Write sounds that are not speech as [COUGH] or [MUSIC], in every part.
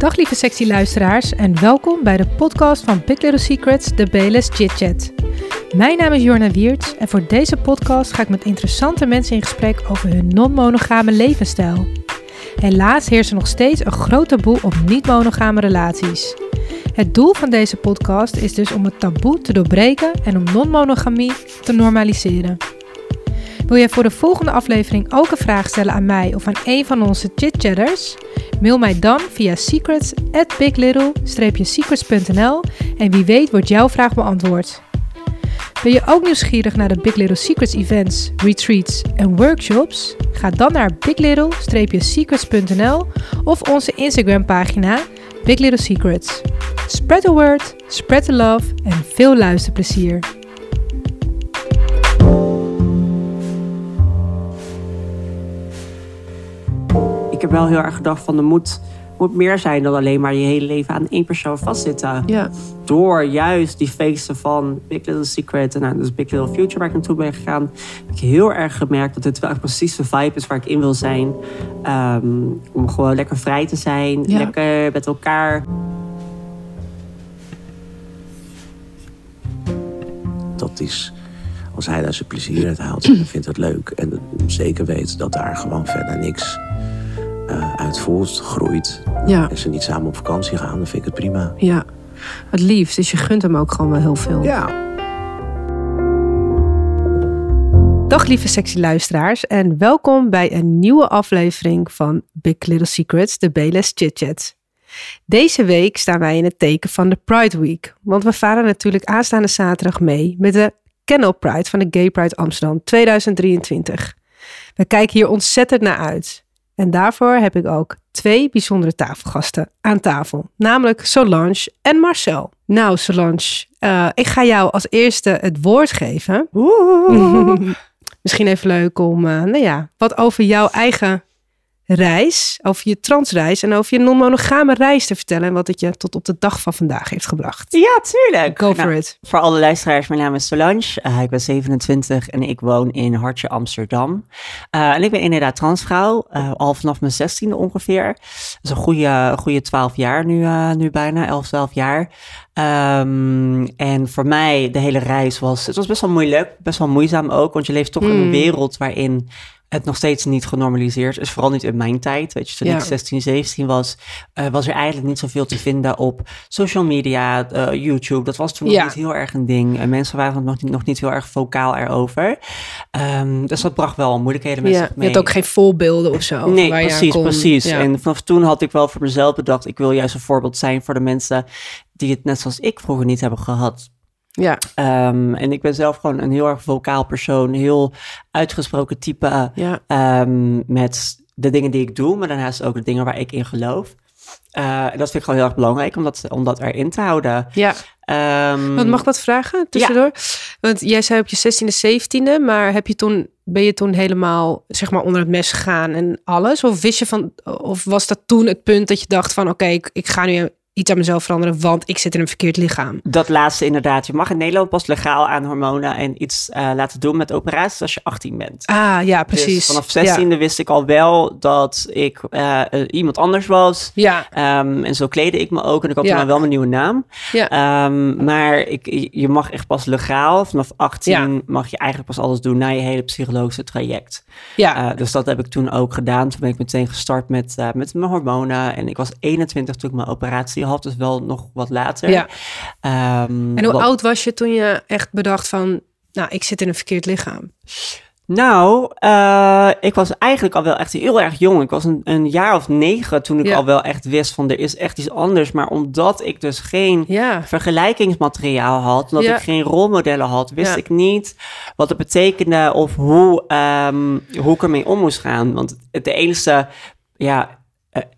Dag lieve sexy luisteraars en welkom bij de podcast van Big Little Secrets, de BLS Chit Chat. Mijn naam is Jorna Wiertz en voor deze podcast ga ik met interessante mensen in gesprek over hun non-monogame levensstijl. Helaas heerst er nog steeds een groot taboe op niet-monogame relaties. Het doel van deze podcast is dus om het taboe te doorbreken en om non-monogamie te normaliseren. Wil jij voor de volgende aflevering ook een vraag stellen aan mij of aan een van onze chitchatters? Mail mij dan via secrets at biglittle-secrets.nl en wie weet wordt jouw vraag beantwoord. Ben je ook nieuwsgierig naar de Big Little Secrets events, retreats en workshops? Ga dan naar biglittle-secrets.nl of onze Instagram pagina Big Little Secrets. Spread the word, spread the love en veel luisterplezier. Ik heb wel heel erg gedacht van er moet, moet meer zijn dan alleen maar je hele leven aan één persoon vastzitten. Ja. Door juist die feesten van Big Little Secret en nou, dus Big Little Future waar ik naartoe ben gegaan, heb ik heel erg gemerkt dat dit wel echt precies de vibe is waar ik in wil zijn. Ehm, om gewoon lekker vrij te zijn, Ja. lekker met elkaar. dat is, als hij daar zijn plezier uit haalt, dan vindt het leuk. En zeker weet dat daar gewoon verder niks eh uit voort groeit. Ja, En ze niet samen op vakantie gaan, dan vind ik het prima. ja. Het liefst. Dus je gunt hem ook gewoon wel heel veel. Ja. Dag lieve sexy luisteraars en welkom bij een nieuwe aflevering van Big Little Secrets, de BLS Chit Chat. Deze week staan wij in het teken van de Pride Week, want we varen natuurlijk aanstaande zaterdag mee met de Kennel Pride van de Gay Pride Amsterdam 2023. We kijken hier ontzettend naar uit. En daarvoor heb ik ook twee bijzondere tafelgasten aan tafel, namelijk Solange en Marcel. Nou Solange, eh, ik ga jou als eerste het woord geven. [LAUGHS] Misschien even leuk om, eh, nou ja, wat over jouw eigen reis, over je transreis en over je non-monogame reis te vertellen en wat het je tot op de dag van vandaag heeft gebracht. Ja, tuurlijk. Go for Nou, it. Voor alle luisteraars, mijn naam is Solange. Eh, ik ben 27 en ik woon in Hartje, Amsterdam. Eh, en ik ben inderdaad transvrouw, eh, al vanaf mijn 16e ongeveer. Dat is een goede, goede 12 jaar nu, nu bijna, 11, 12 jaar. Ehm, en voor mij, de hele reis was, het was best wel moeilijk, best wel moeizaam ook, want je leeft toch in een Hmm. wereld waarin het nog steeds niet genormaliseerd is. Vooral niet in mijn tijd. Weet je, toen Ja. ik 16, 17 was, eh, was er eigenlijk niet zoveel te vinden op social media, eh, YouTube. Dat was toen nog Ja. niet heel erg een ding. En mensen waren nog niet, nog niet heel erg vocaal erover. Ehm, dus dat bracht wel moeilijkheden met Ja, zich je mee. hebt ook geen voorbeelden of zo. Nee, precies, precies. En vanaf toen had ik wel voor mezelf bedacht, ik wil juist een voorbeeld zijn voor de mensen die het net zoals ik vroeger niet hebben gehad. Ja, Ehm, en ik ben zelf gewoon een heel erg vocaal persoon, heel uitgesproken type ja. ehm, met de dingen die ik doe, maar daarnaast ook de dingen waar ik in geloof. En dat vind ik gewoon heel erg belangrijk om dat, om dat erin te houden. ja. Want mag ik wat vragen tussendoor? Want jij zei op je 16e, 17e, maar heb je toen, ben je toen helemaal zeg maar onder het mes gegaan en alles? Of wist je van, of was dat toen het punt dat je dacht van, oké, ik, ik ga nu iets aan mezelf veranderen, want ik zit in een verkeerd lichaam? Dat laatste inderdaad. Je mag in Nederland pas legaal aan hormonen en iets eh, laten doen met operaties als je 18 bent. Ah, ja, precies. Dus vanaf 16e wist ik al wel dat ik eh, eh, iemand anders was. Ja, Ehm, en zo kleedde ik me ook. En ik had Ja. toen al wel mijn nieuwe naam. ja, Ehm, maar ik, je mag echt pas legaal. Vanaf 18 Ja. mag je eigenlijk pas alles doen na je hele psychologische traject. ja. Dus dat heb ik toen ook gedaan. Toen ben ik meteen gestart met, met mijn hormonen. En ik was 21 toen ik mijn operatie had. Dus wel nog wat later. Ja. Ehm, en hoe wat- oud was je toen je echt bedacht van, nou, ik zit in een verkeerd lichaam? Nou, eh, ik was eigenlijk al wel echt heel erg jong. Ik was een, een jaar of negen toen ik Ja. al wel echt wist van er is echt iets anders. Maar omdat ik dus geen Ja, vergelijkingsmateriaal had, omdat Ja. ik geen rolmodellen had, wist ik niet wat het betekende of hoe, ehm, hoe ik ermee om moest gaan. Want het- de enige ja,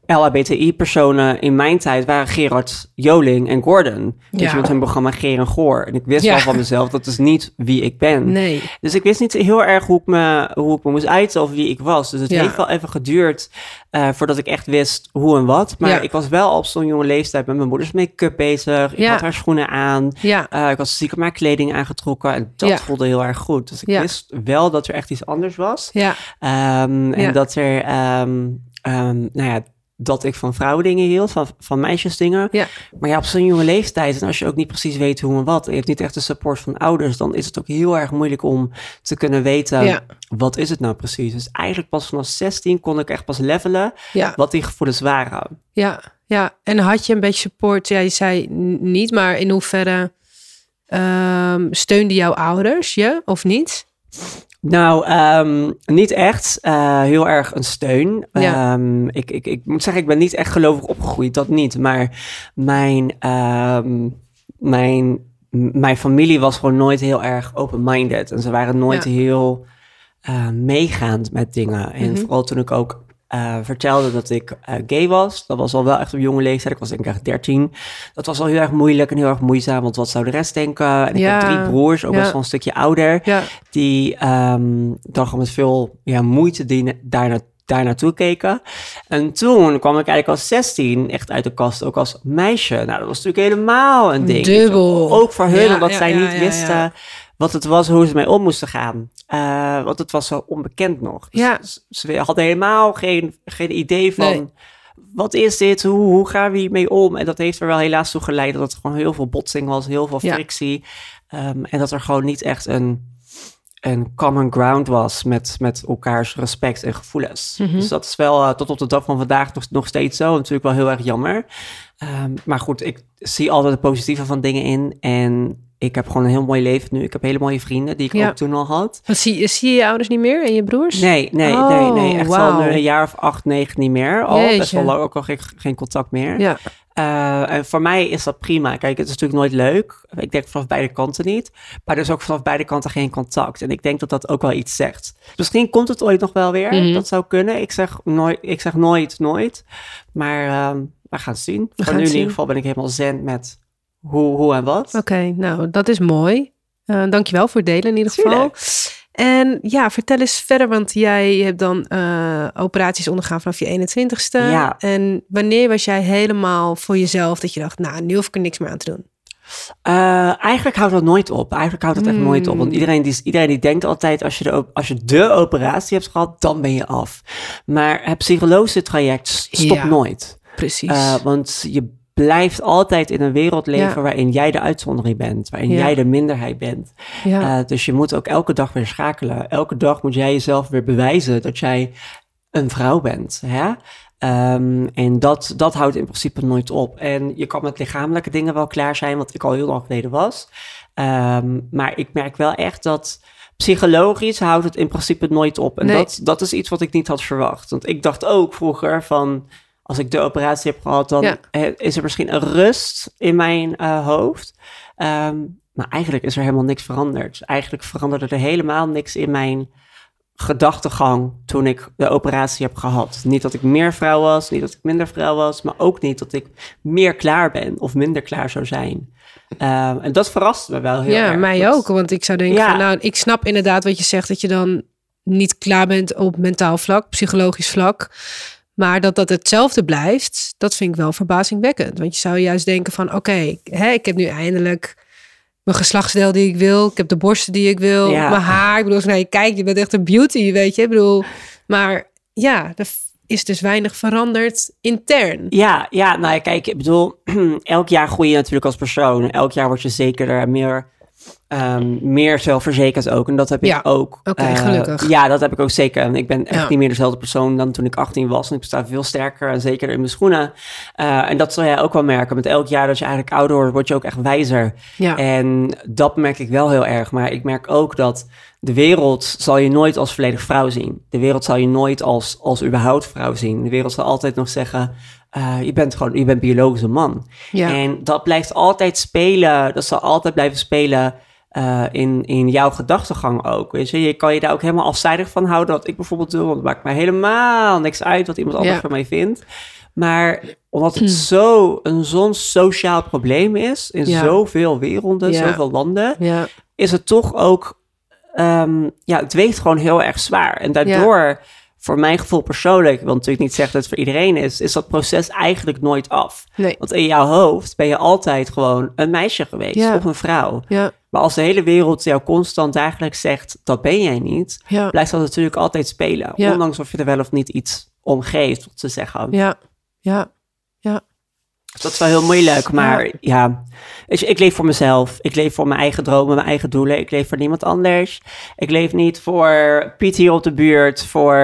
LHBTI-personen in mijn tijd waren Gerard Joling en Gordon. Dus Ja. met hun programma Geer en Goor. En ik wist Ja. wel van mezelf, dat is niet wie ik ben. nee. Dus ik wist niet heel erg hoe ik me, hoe ik me moest uiten of wie ik was. Dus het Ja. heeft wel even geduurd eh, voordat ik echt wist hoe en wat. Maar ik was wel op zo'n jonge leeftijd met mijn moeders make-up bezig. Ik had haar schoenen aan. Eh, ik was stiekem haar kleding aangetrokken. En dat voelde heel erg goed. Dus ik wist wel dat er echt iets anders was. ja, Ja. En dat er, ehm, ehm, nou ja, dat ik van vrouwen dingen hield, van, van meisjesdingen. Ja. Maar ja, op zo'n jonge leeftijd, en als je ook niet precies weet hoe en wat, je hebt niet echt de support van ouders, dan is het ook heel erg moeilijk om te kunnen weten, Ja. wat is het nou precies? Dus eigenlijk pas vanaf 16 kon ik echt pas levelen Ja, wat die gevoelens waren. ja, ja. En had je een beetje support? Ja, je zei niet, maar in hoeverre ehm steunden jouw ouders je of niet? Nou, ehm, niet echt. Eh, heel erg een steun. Ja. Ehm, ik, ik, ik moet zeggen, ik ben niet echt gelovig opgegroeid, dat niet. Maar mijn, ehm, mijn, mijn familie was gewoon nooit heel erg open-minded. En ze waren nooit Ja. heel eh, meegaand met dingen. En Mhm. vooral toen ik ook eh, vertelde dat ik eh, gay was, dat was al wel echt op jonge leeftijd. Ik was denk ik echt 13. Dat was al heel erg moeilijk en heel erg moeizaam, want wat zou de rest denken? En ik Ja. heb drie broers, ook Ja. best wel een stukje ouder Ja, die ehm dan gewoon met veel ja, moeite die daar, daar naartoe keken. En toen kwam ik eigenlijk als 16 echt uit de kast, ook als meisje. Nou, dat was natuurlijk helemaal een ding. Dubbel. Ook voor hun, Ja, omdat ja, zij ja, niet wisten. Wat het was, hoe ze mee om moesten gaan. Eh, want het was zo onbekend nog. Dus Ja. ze- Ze hadden helemaal geen, geen idee van... Nee. Wat is dit? Hoe, hoe gaan we hiermee om? En dat heeft er wel helaas toe geleid dat het gewoon heel veel botsing was, heel veel Ja. frictie. Ehm, en dat er gewoon niet echt een, een common ground was met, met elkaars respect en gevoelens. Mhm. Dus dat is wel eh, tot op de dag van vandaag nog, nog steeds zo. Natuurlijk wel heel erg jammer. Ehm, maar goed, ik zie altijd het positieve van dingen in. En ik heb gewoon een heel mooi leven nu. Ik heb hele mooie vrienden die ik Ja. ook toen al had. Want zie, zie je je ouders niet meer en je broers? Nee, nee, Oh, nee, nee. Echt wauw. al nu een jaar of acht, negen niet meer. Al best Jeetje. wel lang ook al geen, geen contact meer. Ja, Eh, en voor mij is dat prima. Kijk, het is natuurlijk nooit leuk. Ik denk vanaf beide kanten niet. Maar er is ook vanaf beide kanten geen contact. En ik denk dat dat ook wel iets zegt. Misschien komt het ooit nog wel weer. Mhm. Dat zou kunnen. Ik zeg nooit, ik zeg nooit, nooit. Maar ehm, we gaan het zien. Voor gaan nu in ieder geval ben ik helemaal zen met hoe, hoe en wat. oké. nou, dat is mooi. Uh, dankjewel voor het delen in ieder geval. En ja, vertel eens verder, want jij hebt dan eh, operaties ondergaan vanaf je 21ste. Ja. En wanneer was jij helemaal voor jezelf dat je dacht, nou, nu hoef ik er niks meer aan te doen? Eh, eigenlijk houdt dat nooit op. Eigenlijk houdt het echt Hmm. nooit op. Want iedereen die, iedereen die denkt altijd, als je, de, als je de operatie hebt gehad, dan ben je af. Maar het psychologische traject stopt Ja. nooit. Precies. Want je blijft altijd in een wereld leven Ja. waarin jij de uitzondering bent. Waarin Ja. jij de minderheid bent. ja. Eh, dus je moet ook elke dag weer schakelen. Elke dag moet jij jezelf weer bewijzen dat jij een vrouw bent. Hè? Ehm, en dat, dat houdt in principe nooit op. En je kan met lichamelijke dingen wel klaar zijn, wat ik al heel lang geleden was. Ehm, maar ik merk wel echt dat psychologisch houdt het in principe nooit op. En Nee. dat, dat is iets wat ik niet had verwacht. Want ik dacht ook vroeger van, als ik de operatie heb gehad, dan Ja. is er misschien een rust in mijn eh, hoofd. Ehm, maar eigenlijk is er helemaal niks veranderd. Eigenlijk veranderde er helemaal niks in mijn gedachtegang toen ik de operatie heb gehad. Niet dat ik meer vrouw was, niet dat ik minder vrouw was, maar ook niet dat ik meer klaar ben of minder klaar zou zijn. Ehm, en dat verrast me wel heel ja, erg. mij Dat- ook. Want ik zou denken, Ja. van, nou, ik snap inderdaad wat je zegt, dat je dan niet klaar bent op mentaal vlak, psychologisch vlak. Maar dat dat hetzelfde blijft, dat vind ik wel verbazingwekkend. Want je zou juist denken van, oké, ik heb nu eindelijk mijn geslachtsdeel die ik wil. Ik heb de borsten die ik wil. Ja. Mijn haar. Ik bedoel, als je naar je kijkt, je bent echt een beauty, weet je. Ik bedoel, maar ja, er is dus weinig veranderd intern. Ja, ja, nou ja, kijk, ik bedoel, [CLEARS THROAT] elk jaar groei je natuurlijk als persoon. Elk jaar word je zekerder en meer, ehm, meer zelfverzekerd ook. En dat heb ik Ja, ook. oké, Eh, gelukkig. Ja, dat heb ik ook zeker. En ik ben echt Ja. niet meer dezelfde persoon dan toen ik 18 was. En ik sta veel sterker en zeker in mijn schoenen. Eh, en dat zul jij ook wel merken. Met elk jaar dat je eigenlijk ouder wordt, word je ook echt wijzer. Ja, En dat merk ik wel heel erg. Maar ik merk ook dat de wereld zal je nooit als volledig vrouw zien. De wereld zal je nooit als, als überhaupt vrouw zien. De wereld zal altijd nog zeggen, eh, je bent gewoon, je bent biologisch een man. ja. En dat blijft altijd spelen. Dat zal altijd blijven spelen eh, in, in jouw gedachtegang ook. Weet je? je kan je daar ook helemaal afzijdig van houden. Wat ik bijvoorbeeld doe, want het maakt mij helemaal niks uit wat iemand anders Ja. van mij vindt. Maar omdat het zo een zo'n sociaal probleem is in Ja. zoveel werelden, zoveel landen, is het toch ook, ehm, ja, het weegt gewoon heel erg zwaar. En daardoor, voor mijn gevoel persoonlijk, ik wil natuurlijk niet zeggen dat het voor iedereen is, is dat proces eigenlijk nooit af. Nee. Want in jouw hoofd ben je altijd gewoon een meisje geweest Ja. of een vrouw. Ja, Maar als de hele wereld jou constant eigenlijk zegt, dat ben jij niet, ja, blijft dat natuurlijk altijd spelen. Ondanks of je er wel of niet iets om geeft, om te zeggen. ja. Ja. Dat is wel heel moeilijk, maar ja. Ik leef voor mezelf. Ik leef voor mijn eigen dromen, mijn eigen doelen. Ik leef voor niemand anders. Ik leef niet voor PT op de buurt, voor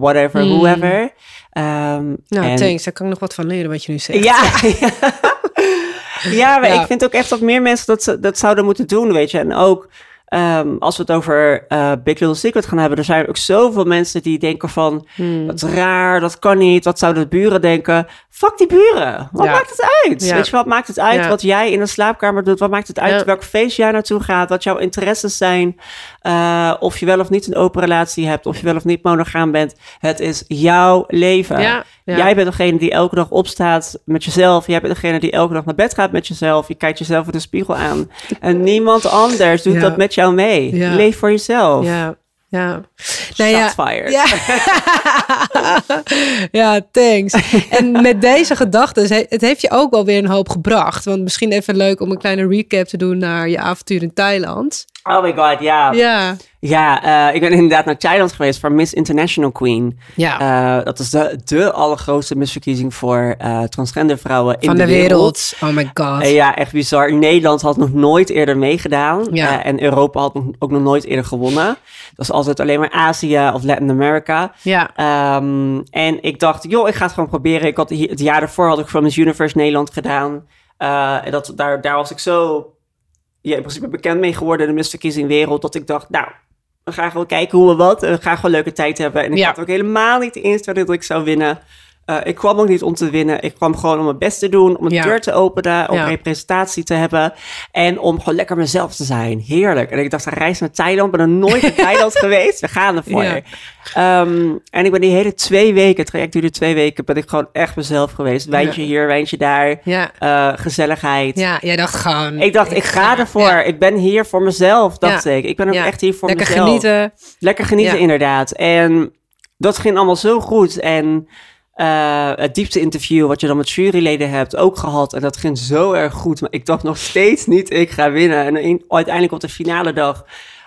whatever, Hmm. whoever. Ehm, Nou, en- thanks. Daar kan ik nog wat van leren wat je nu zegt. Ja, [LAUGHS] ja maar Ja. ik vind ook echt dat meer mensen dat, dat zouden moeten doen, weet je. En ook ehm, als we het over eh, Big Little Secret gaan hebben, er zijn ook zoveel mensen die denken van, Hmm. dat is raar, dat kan niet, wat zouden de buren denken? Fuck die buren, wat Ja. maakt het uit? Ja. Weet je, wat maakt het uit Ja. wat jij in de slaapkamer doet? Wat maakt het uit welk feest jij naartoe gaat? Wat jouw interesses zijn? Eh, of je wel of niet een open relatie hebt, of je wel of niet monogaam bent. Het is jouw leven. Ja. Jij bent degene die elke dag opstaat met jezelf. Jij bent degene die elke dag naar bed gaat met jezelf. Je kijkt jezelf in de spiegel aan. En niemand anders doet Ja. dat met jou mee. Ja. Leef voor jezelf. Ja, ja. Nou ja. Ja. [LAUGHS] ja, thanks. En met deze gedachten, he- het heeft je ook wel weer een hoop gebracht. Want misschien even leuk om een kleine recap te doen naar je avontuur in Thailand. Oh my god, ja. Ja, Ja, eh, ik ben [LAUGHS] inderdaad naar Thailand geweest voor Miss International Queen. ja. Eh, dat is de, de allergrootste misverkiezing voor eh, transgender vrouwen in de, wereld. Oh my god. Ja, echt bizar. Nederland had nog nooit eerder meegedaan. Ja. En Europa had nog, ook nog nooit eerder gewonnen. Dat is altijd alleen maar Azië of Latin America. Ja, Ehm, en ik dacht, joh, ik ga het gewoon proberen. Ik had het jaar daarvoor had ik voor Miss Universe Nederland gedaan. En dat, daar, daar was ik zo ja, in principe bekend mee geworden in de misverkiezing wereld. Dat ik dacht, nou, we gaan gewoon kijken hoe we wat. We gaan gewoon leuke tijd hebben. En ik Ja. had ook helemaal niet de instelling dat ik zou winnen. Eh, ik kwam ook niet om te winnen. Ik kwam gewoon om mijn best te doen. Om een Ja. deur te openen. Om Ja. representatie te hebben. En om gewoon lekker mezelf te zijn. Heerlijk. En ik dacht, een reis naar Thailand. Ik ben er nooit in [LAUGHS] Thailand geweest. We gaan ervoor. Ja. Ehm, en ik ben die hele twee weken, het traject duurde twee weken, ben ik gewoon echt mezelf geweest. Wijntje hier, wijntje daar. ja, eh, gezelligheid. ja. Jij dacht gewoon... Ik dacht, ik ga ervoor. Ik ben hier voor mezelf, dacht ik. Ik ben ook echt hier voor Lekker mezelf. genieten. Lekker genieten, inderdaad. En dat ging allemaal zo goed. En eh, het diepste interview wat je dan met juryleden hebt ook gehad. En dat ging zo erg goed. Maar ik dacht nog steeds niet, ik ga winnen. En in- uiteindelijk op de finale dag,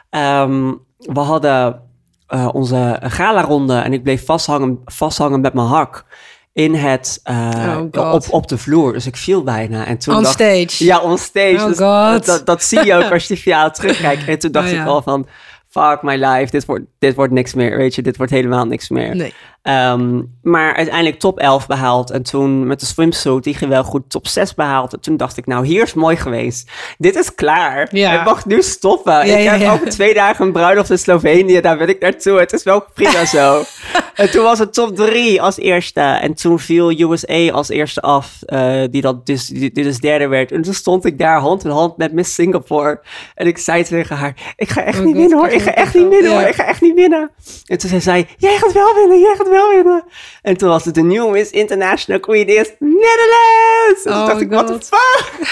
ehm, we hadden eh, onze gala-ronde. En ik bleef vasthangen, vasthangen met mijn hak in het, eh, Oh, op, op de vloer. Dus ik viel bijna. En toen On dacht stage. ja, on stage. Oh Dus God. Dat, dat zie je ook als je [LAUGHS] die finale terugkijkt. En toen dacht Oh ja. ik al van, fuck my life, dit wordt, dit wordt niks meer, weet je, dit wordt helemaal niks meer. Nee. Ehm, maar uiteindelijk top 11 behaald. En toen met de swimsuit, die ging wel goed top 6 behaald. En toen dacht ik, nou, hier is mooi geweest. Dit is klaar. Ja. Ik mag nu stoppen. Ja, ik ja, heb over twee dagen een bruiloft in Slovenië. Daar ben ik naartoe. Het is wel prima zo. [LAUGHS] en toen was het top 3 als eerste. En toen viel USA als eerste af. eh, die, dat dus, die, die dus derde werd. En toen stond ik daar hand in hand met Miss Singapore. En ik zei tegen haar, ik ga echt Oh niet winnen hoor. ik ga echt niet winnen hoor. Ik ga echt niet winnen. En toen zei zij, jij gaat wel winnen, jij gaat wel winnen. En toen was het de nieuwe Miss International Queen is Netherlands. En toen Oh dacht ik, the God. fuck?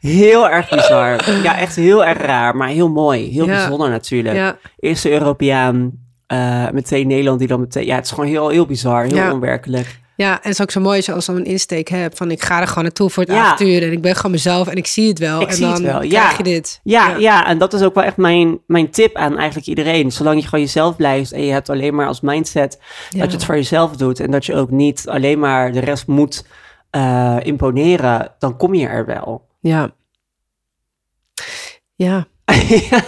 [LAUGHS] heel erg bizar. Ja, echt heel erg raar, maar heel mooi. Heel Ja. bijzonder natuurlijk. Ja, Eerste Europeaan, eh, meteen Nederland die dan meteen... Ja, het is gewoon heel, heel bizar, heel Ja. onwerkelijk. ja, en het is ook zo mooi als je al zo'n insteek hebt van ik ga er gewoon naartoe voor het Ja. avontuur en ik ben gewoon mezelf en ik zie het wel. Ik en zie dan het wel, ja. krijg je dit. Ja, ja. en dat is ook wel echt mijn, mijn tip aan eigenlijk iedereen. Zolang je gewoon jezelf blijft en je hebt alleen maar als mindset Ja. dat je het voor jezelf doet. En dat je ook niet alleen maar de rest moet eh, imponeren, dan kom je er wel. Ja. Ja.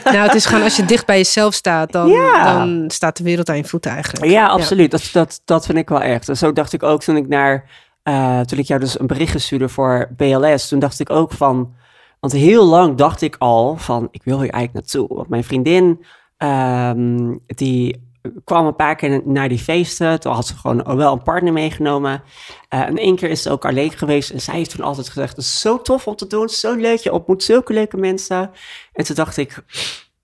Nou, het is gewoon als je dicht bij jezelf staat, dan, Ja. dan staat de wereld aan je voeten eigenlijk. Ja, absoluut. Dat, dat, dat vind ik wel echt. En zo dacht ik ook toen ik naar, eh, toen ik jou dus een bericht stuurde voor BLS, toen dacht ik ook van, want heel lang dacht ik al van, ik wil hier eigenlijk naartoe. Want mijn vriendin, ehm, die kwam een paar keer naar die feesten. Toen had ze gewoon wel een partner meegenomen. Eh, en één keer is ze ook alleen geweest. En zij heeft toen altijd gezegd, het is zo tof om te doen. Zo leuk, je ontmoet zulke leuke mensen. En toen dacht ik,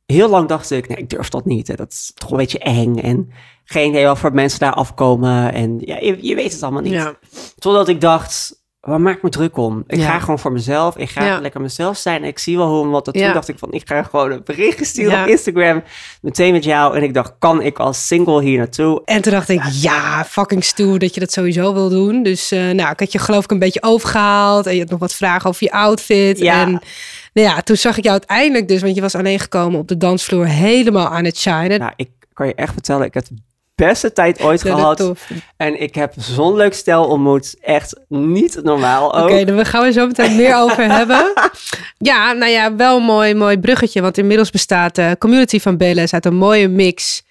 heel lang dacht ik, nee, ik durf dat niet. Hè. Dat is toch een beetje eng. En geen idee wat voor mensen daar afkomen. En ja, je, je weet het allemaal niet. Ja. Totdat ik dacht, waar maak ik me druk om? Ik Ja. ga gewoon voor mezelf. Ik ga Ja. lekker mezelf zijn. Ik zie wel hoe en wat. Ja. toen dacht ik van, ik ga gewoon een bericht sturen op Instagram. Meteen met jou. En ik dacht, kan ik als single hier naartoe? En toen dacht ik, ja, fucking stoer dat je dat sowieso wil doen. Dus eh, nou, ik had je geloof ik een beetje overgehaald. En je had nog wat vragen over je outfit. Ja. En nou ja, toen zag ik jou uiteindelijk dus, want je was alleen gekomen op de dansvloer helemaal aan het shinen. Nou, ik kan je echt vertellen, ik heb beste tijd ooit Ja, gehad. En ik heb zo'n leuk stel ontmoet. Echt niet normaal ook. Oké, dan gaan we zo meteen meer over hebben. Ja, nou ja, wel een mooi, mooi bruggetje. Want inmiddels bestaat de community van BLS uit een mooie mix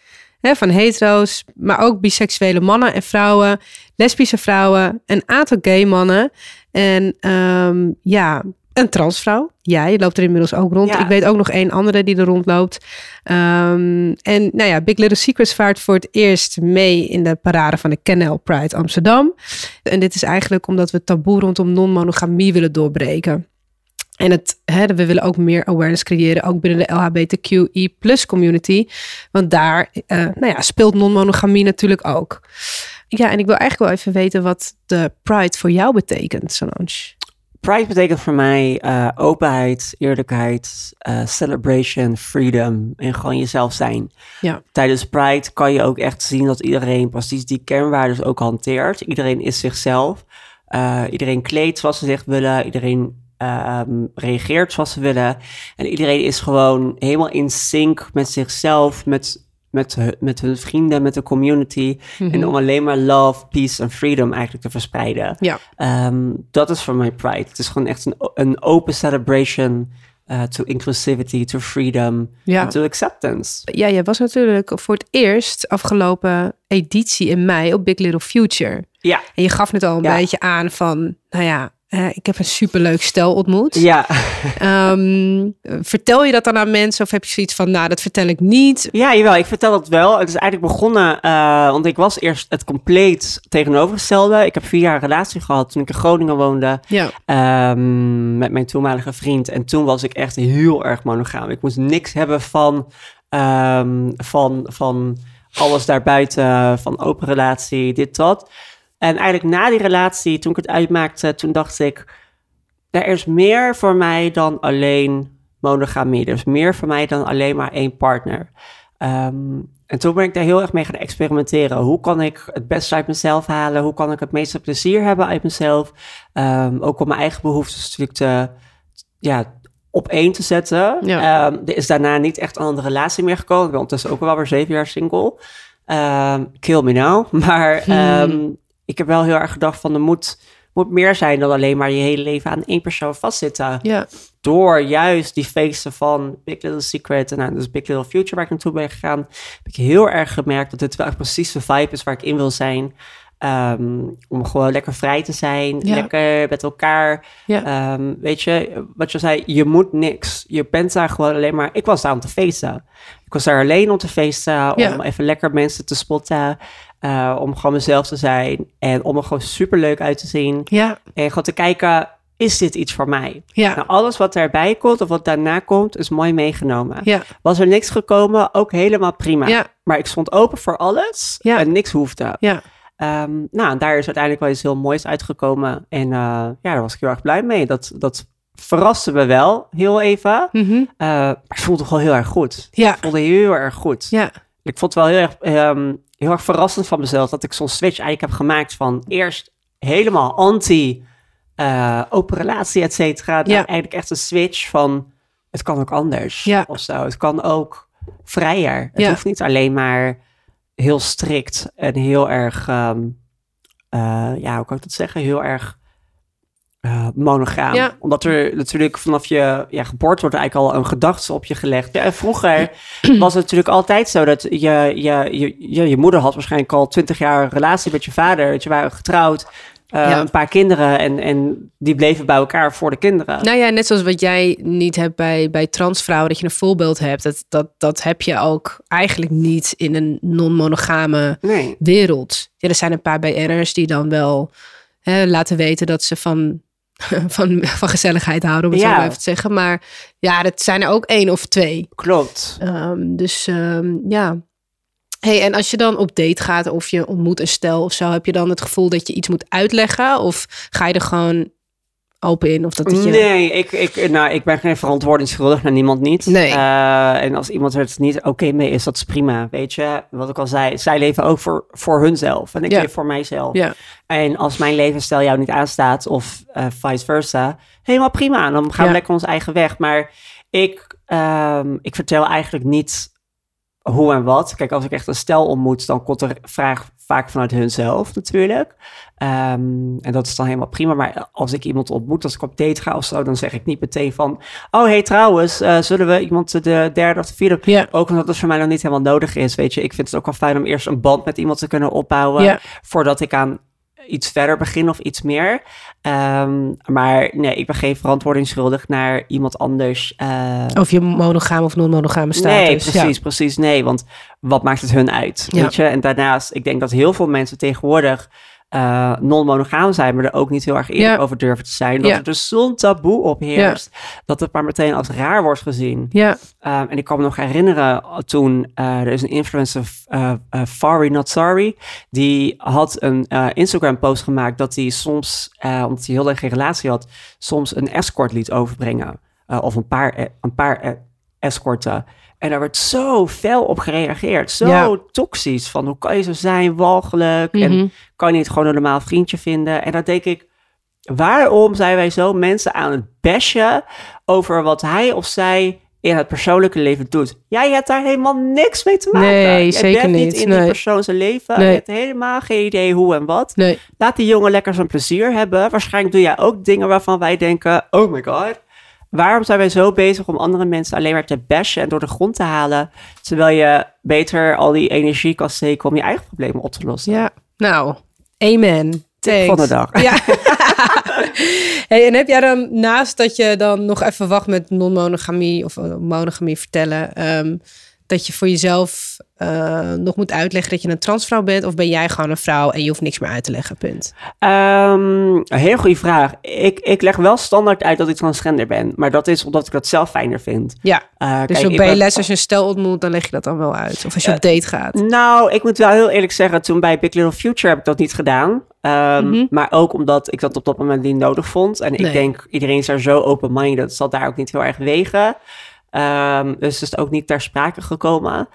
hè, van hetero's, maar ook biseksuele mannen en vrouwen, lesbische vrouwen, een aantal gay mannen en ehm, ja, een transvrouw. Jij loopt er inmiddels ook rond. Ja. Ik weet ook nog één andere die er rondloopt. Ehm, en nou ja, Big Little Secrets vaart voor het eerst mee in de parade van de Canal Pride Amsterdam. En dit is eigenlijk omdat we het taboe rondom non-monogamie willen doorbreken. En het, hè, we willen ook meer awareness creëren, ook binnen de LHBTQI plus community. Want daar eh, nou ja, speelt non-monogamie natuurlijk ook. Ja, en ik wil eigenlijk wel even weten wat de Pride voor jou betekent, Solange. Pride betekent voor mij eh, openheid, eerlijkheid, eh, celebration, freedom en gewoon jezelf zijn. Ja. Tijdens Pride kan je ook echt zien dat iedereen precies die kernwaarden ook hanteert. Iedereen is zichzelf. Eh, iedereen kleedt zoals ze zich willen. Iedereen ehm, reageert zoals ze willen. En iedereen is gewoon helemaal in sync met zichzelf, met, met, met hun vrienden, met de community. En om alleen maar love, peace en freedom eigenlijk te verspreiden. Ja. Ehm, dat is voor mij Pride. Het is gewoon echt een, een open celebration eh, to inclusivity, to freedom, Ja. to acceptance. Ja, jij was natuurlijk voor het eerst afgelopen editie in mei op Big Little Future. Ja, En je gaf net al een Ja. beetje aan van, nou ja, eh, ik heb een superleuk stel ontmoet. ja. Ehm, vertel je dat dan aan mensen of heb je zoiets van, nou, dat vertel ik niet? ja, jawel. Ik vertel dat wel. Het is eigenlijk begonnen, eh, want ik was eerst het compleet tegenovergestelde. Ik heb vier jaar een relatie gehad toen ik in Groningen woonde. Ja, ehm, met mijn toenmalige vriend. En toen was ik echt heel erg monogaam. Ik moest niks hebben van, ehm, van, van alles daarbuiten, van open relatie, dit, dat. En eigenlijk na die relatie, toen ik het uitmaakte, toen dacht ik, er is meer voor mij dan alleen monogamie. Er is meer voor mij dan alleen maar één partner. Ehm, en toen ben ik daar heel erg mee gaan experimenteren. Hoe kan ik het beste uit mezelf halen? Hoe kan ik het meeste plezier hebben uit mezelf? Ehm, ook om mijn eigen behoeftes natuurlijk te, ja, op één te zetten. Ja. Ehm, er is daarna niet echt een andere relatie meer gekomen. Ik ben ondertussen ook wel weer zeven jaar single. Kill me now. [LAUGHS] Maar ehm, ik heb wel heel erg gedacht van er moet, moet meer zijn dan alleen maar je hele leven aan één persoon vastzitten ja, door juist die feesten van Big Little Secret en nou, dus Big Little Future waar ik naartoe ben gegaan, heb ik heel erg gemerkt dat dit wel echt precies de vibe is waar ik in wil zijn. Ehm, om gewoon lekker vrij te zijn, Ja. lekker met elkaar. ja. Ehm, weet je, wat je zei, je moet niks. Je bent daar gewoon alleen maar... Ik was daar om te feesten. Ik was daar alleen om te feesten, Ja. om even lekker mensen te spotten. Eh, om gewoon mezelf te zijn en om er gewoon super leuk uit te zien. ja, En gewoon te kijken, is dit iets voor mij? ja, Nou, alles wat erbij komt of wat daarna komt, is mooi meegenomen. ja, Was er niks gekomen, ook helemaal prima. Ja. Maar ik stond open voor alles Ja. en niks hoefde. ja. Ehm, nou, en daar is uiteindelijk wel iets heel moois uitgekomen. En eh, ja, daar was ik heel erg blij mee. Dat, dat verraste me wel heel even. Mhm. Eh, maar het voelde gewoon heel erg goed. Ja, Het voelde heel erg goed. ja, Ik vond het wel heel erg, ehm, heel erg verrassend van mezelf dat ik zo'n switch eigenlijk heb gemaakt van eerst helemaal anti eh, open relatie, et cetera. Ja. eigenlijk echt een switch van het kan ook anders Ja. of zo. Het kan ook vrijer. Het Ja. hoeft niet alleen maar heel strikt en heel erg, ehm, eh, ja, hoe kan ik dat zeggen? Heel erg eh, monogaam. Ja. Omdat er natuurlijk vanaf je ja, geboorte wordt eigenlijk al een gedachte op je gelegd. Ja, en vroeger [CLEARS THROAT] was het natuurlijk altijd zo dat je, je, je, je, je moeder had waarschijnlijk al twintig jaar een relatie met je vader. Dat je waren getrouwd, eh, Ja. een paar kinderen en, en die bleven bij elkaar voor de kinderen. Nou ja, net zoals wat jij niet hebt bij, bij transvrouwen, dat je een voorbeeld hebt. Dat, dat, dat heb je ook eigenlijk niet in een non-monogame Nee. wereld. Ja, er zijn een paar BN'ers die dan wel hè, laten weten dat ze van, [LAUGHS] van, van gezelligheid houden, om het Ja. zo maar even te zeggen. Maar ja, dat zijn er ook één of twee. Klopt. Ehm, dus ehm, ja. Hey, en als je dan op date gaat of je ontmoet een stel of zo, heb je dan het gevoel dat je iets moet uitleggen? Of ga je er gewoon open in? Of dat het je... Nee, ik, ik, nou, ik ben geen verantwoording schuldig naar niemand niet. Nee. Eh, en als iemand er het niet oké mee is, dat is prima. Weet je, wat ik al zei, zij leven ook voor, voor hunzelf. En ik Ja. leef voor mijzelf. Ja, En als mijn levensstijl jou niet aanstaat, of eh, vice versa, helemaal prima. Dan gaan we Ja. lekker ons eigen weg. Maar ik, ehm, ik vertel eigenlijk niet hoe en wat. Kijk, als ik echt een stel ontmoet, dan komt er vraag vaak vanuit hunzelf natuurlijk. Ehm, en dat is dan helemaal prima. Maar als ik iemand ontmoet, als ik op date ga of zo, dan zeg ik niet meteen van... Oh, hey, trouwens, eh, zullen we iemand de derde of de vierde... Ook omdat het voor mij nog niet helemaal nodig is, weet je. Ik vind het ook wel fijn om eerst een band met iemand te kunnen opbouwen... Voordat ik aan iets verder begin of iets meer. Ehm, maar nee, ik ben geen verantwoording schuldig naar iemand anders. eh, Of je monogaam of non-monogame status. Nee, Ja. precies, precies. Nee, want wat maakt het hun uit? Ja. Weet je? En daarnaast, ik denk dat heel veel mensen tegenwoordig eh, non-monogaam zijn, maar er ook niet heel erg eerlijk Ja. over durven te zijn. Dat Ja. er dus zo'n taboe op heerst, dat het maar meteen als raar wordt gezien. Ja, Um, en ik kan me nog herinneren uh, toen uh, er is een influencer, uh, Fari Not Sorry, die had een uh, Instagram post gemaakt dat hij soms, omdat hij heel erg geen relatie had, soms een escort liet overbrengen. Of een paar, een paar escorten. En daar werd zo fel op gereageerd. Zo Ja. toxisch. Van hoe kan je zo zijn, walgelijk. Mhm. En kan je niet gewoon een normaal vriendje vinden. En dan denk ik, waarom zijn wij zo mensen aan het bashen over wat hij of zij in het persoonlijke leven doet? Jij hebt daar helemaal niks mee te maken. Nee, Jij zeker bent niet. in Nee. die persoon zijn leven. Nee. Je hebt helemaal geen idee hoe en wat. nee. Laat die jongen lekker zijn plezier hebben. Waarschijnlijk doe jij ook dingen waarvan wij denken: oh my god. Waarom zijn wij zo bezig om andere mensen alleen maar te bashen en door de grond te halen, terwijl je beter al die energie kan steken om je eigen problemen op te lossen? Ja, nou, amen. Thanks. van de dag. Ja. [LAUGHS] hey, en heb jij dan naast dat je dan nog even wacht met non-monogamie of eh, monogamie vertellen, ehm, dat je voor jezelf eh, nog moet uitleggen dat je een transvrouw bent? Of ben jij gewoon een vrouw en je hoeft niks meer uit te leggen, punt? Ehm, een heel goede vraag. Ik, ik leg wel standaard uit dat ik transgender ben, maar dat is omdat ik dat zelf fijner vind. Ja, Eh, dus kijk, op ben- BLS als je een stel ontmoet, dan leg je dat dan wel uit. Of als je op date gaat. Nou, ik moet wel heel eerlijk zeggen, toen bij Big Little Future heb ik dat niet gedaan. Ehm, Mhm. Maar ook omdat ik dat op dat moment niet nodig vond. En ik denk, iedereen is daar zo open-minded, dat zal daar ook niet heel erg wegen. Ehm, dus het is ook niet ter sprake gekomen.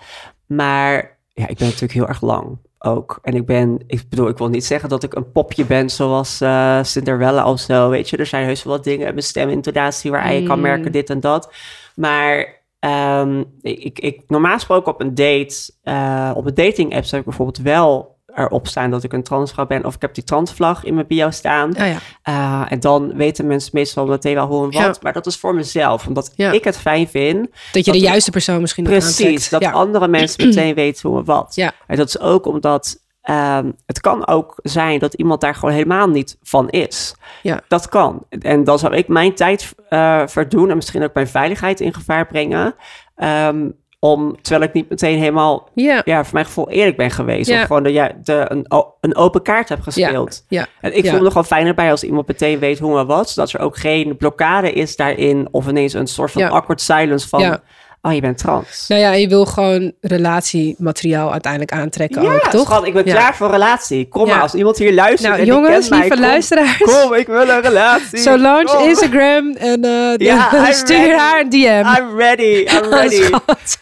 Maar ja, ik ben natuurlijk heel erg lang ook. En ik ben, ik bedoel, ik wil niet zeggen dat ik een popje ben zoals eh Cinderella of zo. Weet je, er zijn heus wel wat dingen in mijn stemintonatie waar je kan Mm. merken dit en dat. Maar ehm, ik, ik, normaal gesproken op een date, eh, op een dating app zou ik bijvoorbeeld wel erop staan dat ik een transvrouw ben. Of ik heb die transvlag in mijn bio staan. Oh ja. Uh, en dan weten mensen meestal meteen wel hoe en wat. Ja. Maar dat is voor mezelf, omdat Ja. ik het fijn vind. Dat je de juiste persoon misschien Precies, dat andere mensen [CLEARS THROAT] meteen weten hoe en wat. Ja. En dat is ook omdat ehm, het kan ook zijn dat iemand daar gewoon helemaal niet van is. Ja. Dat kan. En dan zou ik mijn tijd eh verdoen en misschien ook mijn veiligheid in gevaar brengen. Ehm, om, terwijl ik niet meteen helemaal, Ja. ja, voor mijn gevoel eerlijk ben geweest. Of gewoon de, ja, de, een, open kaart heb gespeeld. Ja. En ik voel me nogal fijner bij als iemand meteen weet hoe en wat. Zodat er ook geen blokkade is daarin. Of ineens een soort van awkward silence van... Oh, je bent trans. Nou ja, je wil gewoon relatiemateriaal uiteindelijk aantrekken ja, ook, toch? schat, ik ben Ja. klaar voor relatie. Kom Ja. maar, als iemand hier luistert Nou, en jongens, mij, lieve kom, luisteraars. Kom, ik wil een relatie. Solange, Kom. Instagram en eh, Ja, [LAUGHS] stuur ready. haar een DM. I'm ready, I'm [LAUGHS] ready. Schat.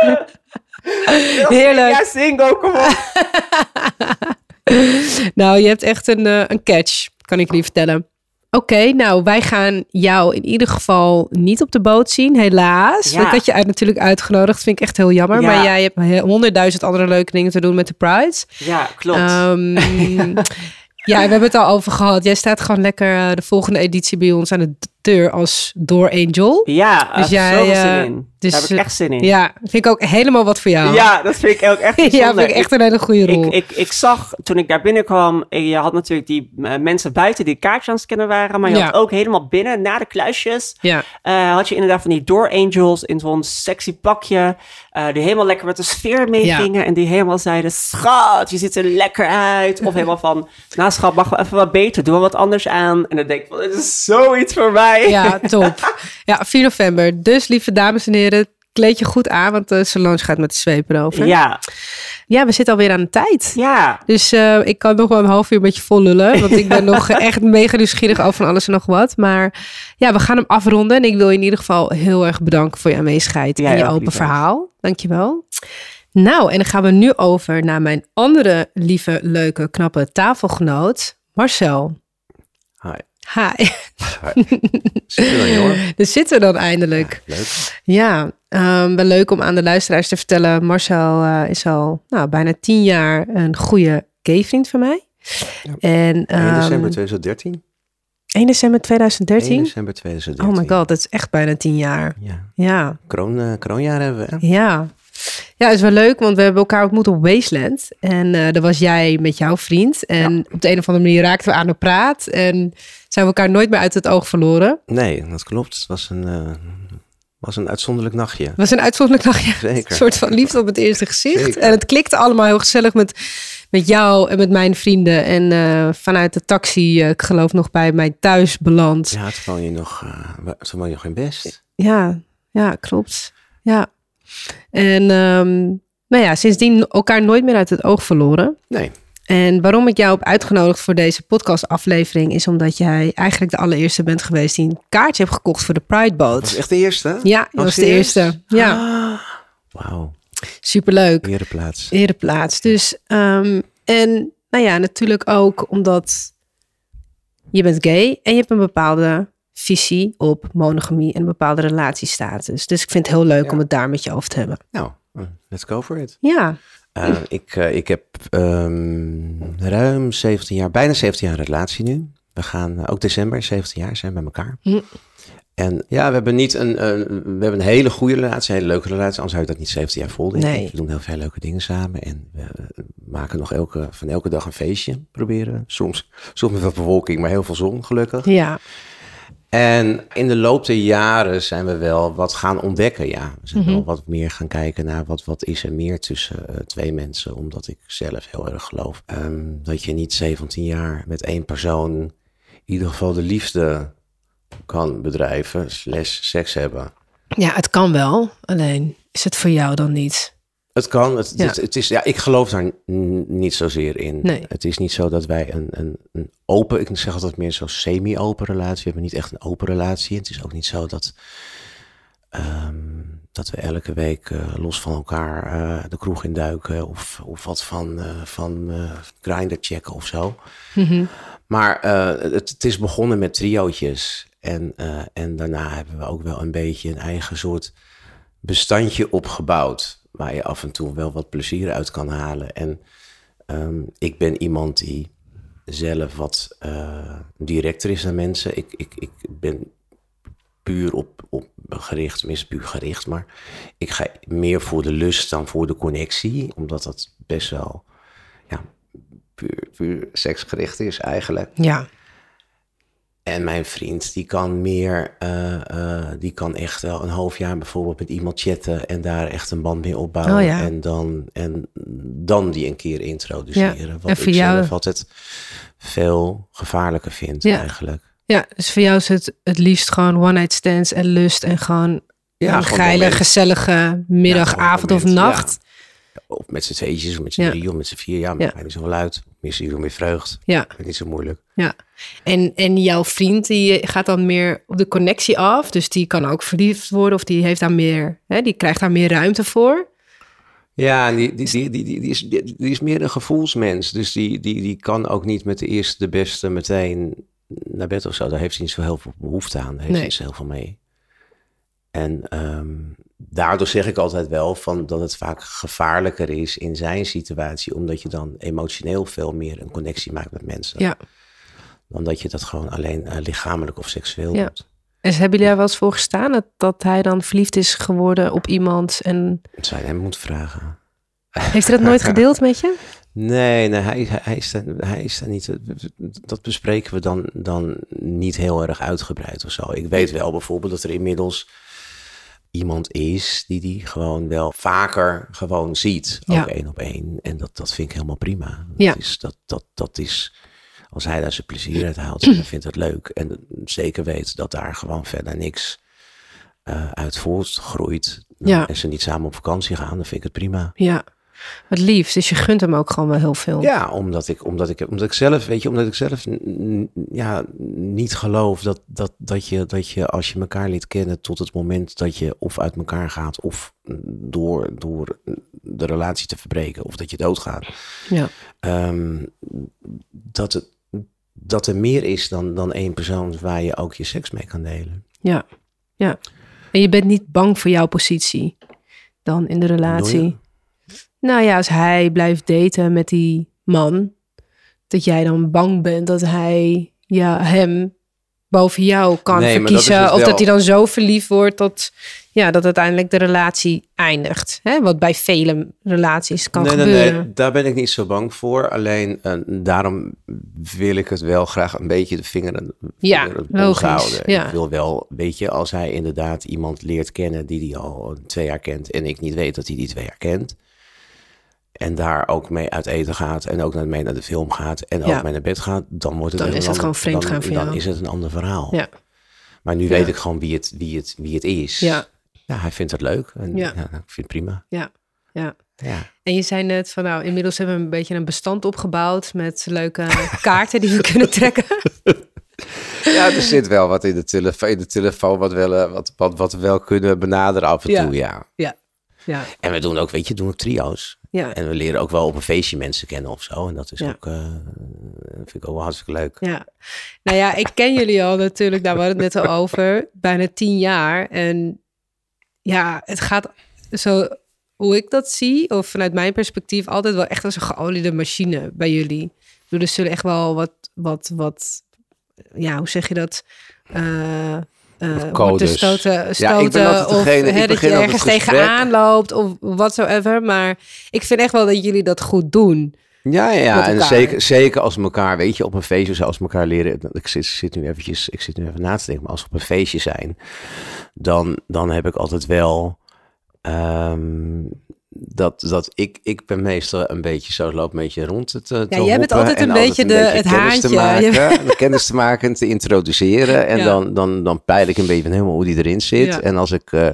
[LAUGHS] Heerlijk. Heerlijk. Ja, single, kom op. Nou, je hebt echt een, eh, een catch, kan ik jullie vertellen. Oké, nou, wij gaan jou in ieder geval niet op de boot zien, helaas. Ja. Ik had je uit, natuurlijk uitgenodigd, vind ik echt heel jammer. Ja. Maar jij hebt he- honderdduizend andere leuke dingen te doen met de Prides. Ja, klopt. Ehm, [LAUGHS] ja, we hebben het al over gehad. Jij staat gewoon lekker eh, de volgende editie bij ons aan de als Door Angel. ja, dus jij, zoveel eh, zin in. dus, Daar heb ik echt zin in. Ja, vind ik ook helemaal wat voor jou. Ja, dat vind ik ook echt [LAUGHS] ja vind ik echt een hele goede rol. Ik, ik, ik zag toen ik daar binnenkwam, eh, je had natuurlijk die eh, mensen buiten die kaartjes aan het scannen waren, maar je Ja. had ook helemaal binnen, na de kluisjes, ja. had je inderdaad van die door angels in zo'n sexy pakje, die helemaal lekker met de sfeer meegingen en die helemaal zeiden, schat, je ziet er lekker uit. Of [LAUGHS] helemaal van, nou schat, mag wel even wat beter, doe wel wat anders aan. En dan denk ik, van, dit is zoiets voor mij. Ja, top. Ja, 4 november. Dus lieve dames en heren, kleed je goed aan, want uh, Solange gaat met de zweep over. Ja, Ja, we zitten alweer aan de tijd. ja. Dus eh, ik kan nog wel een half uur met je vol lullen. Want ik ben nog [LAUGHS] echt mega nieuwsgierig over van alles en nog wat. Maar ja, we gaan hem afronden. En ik wil je in ieder geval heel erg bedanken voor je aanwezigheid en je ook, open verhaal. Dankjewel. Nou, en dan gaan we nu over naar mijn andere lieve, leuke, knappe tafelgenoot, Marcel. Hi. Hi. Dan. [LAUGHS] Daar zitten we dan eindelijk. Leuk. Ja, ehm, wel leuk om aan de luisteraars te vertellen. Marcel eh, is al nou, bijna tien jaar een goede gay-vriend van mij. En, 1 ehm, december 2013. 1 december 1 2013? december 2013. Oh my god, dat is echt bijna tien jaar. Ja. Ja, Kroon, eh, kroonjaar hebben we. hè? ja. Ja, het is wel leuk, want we hebben elkaar ontmoet op Wasteland. En eh daar was jij met jouw vriend. En op de een of andere manier raakten we aan de praat. En zijn we elkaar nooit meer uit het oog verloren. Nee, dat klopt. Het was een, eh, was een uitzonderlijk nachtje. Het was een uitzonderlijk nachtje. [LAUGHS] Zeker. Een soort van liefde op het eerste gezicht. Zeker. En het klikte allemaal heel gezellig met, met jou en met mijn vrienden. En eh, vanuit de taxi, ik geloof nog bij mij thuis beland. Ja, toen woon je nog, toen woon je nog in Best. Ja, ja, klopt. Ja. En ehm, nou ja, sindsdien elkaar nooit meer uit het oog verloren. Nee, En waarom ik jou heb uitgenodigd voor deze podcastaflevering... is omdat jij eigenlijk de allereerste bent geweest... die een kaartje heeft gekocht voor de Pride dat Boat. echt de eerste? Ja, je was de eerste. Ja, Ah, Wauw, superleuk. ereplaats. Ereplaats. Dus, ehm, en nou ja, natuurlijk ook omdat je bent gay en je hebt een bepaalde visie op monogamie en een bepaalde relatiestatus. Dus ik vind het heel leuk Ja. om het daar met je over te hebben. Nou, eh, let's go for it. Ja, Eh, ik, eh, ik heb ehm, ruim 17 jaar, bijna 17 jaar relatie nu. We gaan ook december, 17 jaar zijn bij elkaar. Hm. En ja, we hebben niet een, we hebben een hele goede relatie, een hele leuke relatie. Anders zou je dat niet 17 jaar vol, denk Nee. ik. We doen heel veel leuke dingen samen. En we maken nog elke, van elke dag een feestje. Proberen. Soms, soms met wat bewolking, maar heel veel zon, gelukkig. ja, En in de loop der jaren zijn we wel wat gaan ontdekken. Ja, we zijn Mhm. wel wat meer gaan kijken naar wat, wat is er meer tussen eh, twee mensen. Omdat ik zelf heel erg geloof ehm, dat je niet 17 jaar met één persoon in ieder geval de liefde kan bedrijven, slash seks hebben. ja, het kan wel. Alleen is het voor jou dan niet? Het kan, het, Ja. het, het is, ja, ik geloof daar niet zozeer in. Nee. Het is niet zo dat wij een, een, een open, ik zeg altijd meer zo semi-open relatie. We hebben niet echt een open relatie. Het is ook niet zo dat, ehm, dat we elke week eh, los van elkaar eh, de kroeg induiken of, of wat van, eh van grinder checken of zo. Mhm. Maar eh, het, het is begonnen met triootjes. En, en daarna hebben we ook wel een beetje een eigen soort bestandje opgebouwd. Waar je af en toe wel wat plezier uit kan halen. En ehm, ik ben iemand die zelf wat eh, directer is dan mensen. Ik, ik, ik ben puur op, op gericht, tenminste puur gericht. Maar ik ga meer voor de lust dan voor de connectie. Omdat dat best wel ja, puur, puur seksgericht is eigenlijk. Ja, En mijn vriend, die kan meer, eh, eh, die kan echt wel een half jaar bijvoorbeeld met iemand chatten en daar echt een band mee opbouwen. Oh ja. En, dan, en dan die een keer introduceren. Ja, Wat en voor ik jou- zelf altijd veel gevaarlijker vind Ja. eigenlijk. ja, dus voor jou is het het liefst gewoon one night stands en lust en gewoon een gewoon geile, moment. gezellige middag, avond of nacht. Of met z'n tweetjes, of met z'n drie, of met z'n vier. Ja, maakt mij niet zo luid. Meer ziel, meer vreugd. Ja, niet zo moeilijk. ja. En, en jouw vriend die gaat dan meer op de connectie af. Dus die kan ook verliefd worden of die heeft daar meer, hè, die krijgt daar meer ruimte voor. Ja, die, die, die, die, die, is, die, die is meer een gevoelsmens. Dus die, die, die kan ook niet met de eerste, de beste meteen naar bed of zo. Daar heeft hij niet zo heel veel behoefte aan. Daar heeft Nee. hij niet zo heel veel mee. En ehm, daardoor zeg ik altijd wel van dat het vaak gevaarlijker is in zijn situatie. Omdat je dan emotioneel veel meer een connectie maakt met mensen. Ja. Dan dat je dat gewoon alleen eh, lichamelijk of seksueel Ja. doet. En hebben jullie daar wel eens voor gestaan dat, dat hij dan verliefd is geworden op iemand? En Dat zou je hem moeten vragen. heeft hij dat nooit [LAUGHS] gedeeld met je? Nee, nee hij, hij, hij is daar, hij is daar niet. Dat bespreken we dan, dan niet heel erg uitgebreid of zo. Ik weet wel bijvoorbeeld dat er inmiddels iemand is die die gewoon wel vaker gewoon ziet. Ook Ja. één op één. En dat, dat vind ik helemaal prima. Dat Ja. Is, dat, dat, dat is, als hij daar zijn plezier uit haalt, dan [CLEARS THROAT] vindt het leuk. En zeker weet dat daar gewoon verder niks eh uit voortgroeit. Ja. En ze niet samen op vakantie gaan, dan vind ik het prima. Ja, het liefst. Dus je gunt hem ook gewoon wel heel veel. Ja, omdat ik, omdat ik, omdat ik zelf, weet je, omdat ik zelf ja, niet geloof dat, dat, dat, je, dat je als je elkaar liet kennen tot het moment dat je of uit elkaar gaat of door, door de relatie te verbreken of dat je doodgaat. Ja. Ehm, dat, het, dat er meer is dan, dan één persoon waar je ook je seks mee kan delen. Ja, ja. En je bent niet bang voor jouw positie dan in de relatie. Nou ja, als hij blijft daten met die man, dat jij dan bang bent dat hij ja, hem boven jou kan Nee, dat verkiezen. dus of wel- dat hij dan zo verliefd wordt dat, ja, dat uiteindelijk de relatie eindigt. Hè? Wat bij vele relaties kan nee, gebeuren. nee, daar ben ik niet zo bang voor. Alleen eh, daarom wil ik het wel graag een beetje de vinger aan de Ja, houden. ja. Ik wil wel, weet je, als hij inderdaad iemand leert kennen die hij al twee jaar kent en ik niet weet dat hij die twee jaar kent. En daar ook mee uit eten gaat en ook mee naar de film gaat en Ja. ook mee naar bed gaat, dan wordt het Dan is het ander- gewoon vreemd dan, gaan voor dan jou. is het een ander verhaal. Ja. Maar nu Ja. weet ik gewoon wie het, wie het, wie het is. Ja. Ja, hij vindt het leuk en Ja. ja. ik vind het prima. Ja, ja. Ja. En je zei net van nou, inmiddels hebben we een beetje een bestand opgebouwd met leuke [LAUGHS] kaarten die we kunnen trekken. [LAUGHS] Ja, er zit wel wat in de telefoon, in de telefoon wat, wel, eh, wat, wat, wat we wel kunnen benaderen af en Ja. toe, ja. Ja, En we doen ook, weet je, doen ook trio's. Ja, En we leren ook wel op een feestje mensen kennen of zo. En dat is Ja. ook, eh, vind ik ook wel hartstikke leuk. ja. Nou ja, ik ken jullie al natuurlijk, daar hadden we het net al over, bijna tien jaar. En ja, het gaat zo, hoe ik dat zie, of vanuit mijn perspectief, altijd wel echt als een geoliede machine bij jullie. Er zullen echt wel wat, wat, wat, ja, hoe zeg je dat? Eh eh, Of woorden codes. stoten, Ja, ik ben stoten of degene- ik hè, dat je ergens tegenaan loopt of whatsoever. Maar ik vind echt wel dat jullie dat goed doen. Ja, ja, en zeker, zeker als elkaar, weet je, op een feestje, zoals we elkaar leren. Ik zit, zit nu eventjes, ik zit nu even na te denken, maar als we op een feestje zijn, dan, dan heb ik altijd wel ehm, dat, dat ik, ik ben meestal een beetje zo, loop een beetje rond het te Ja, jij bent altijd en een beetje de- het kennis te haantje. maken, [LAUGHS] de kennis te maken en te introduceren. En Ja. dan, dan, dan peil ik een beetje van helemaal hoe die erin zit. Ja. En als ik eh,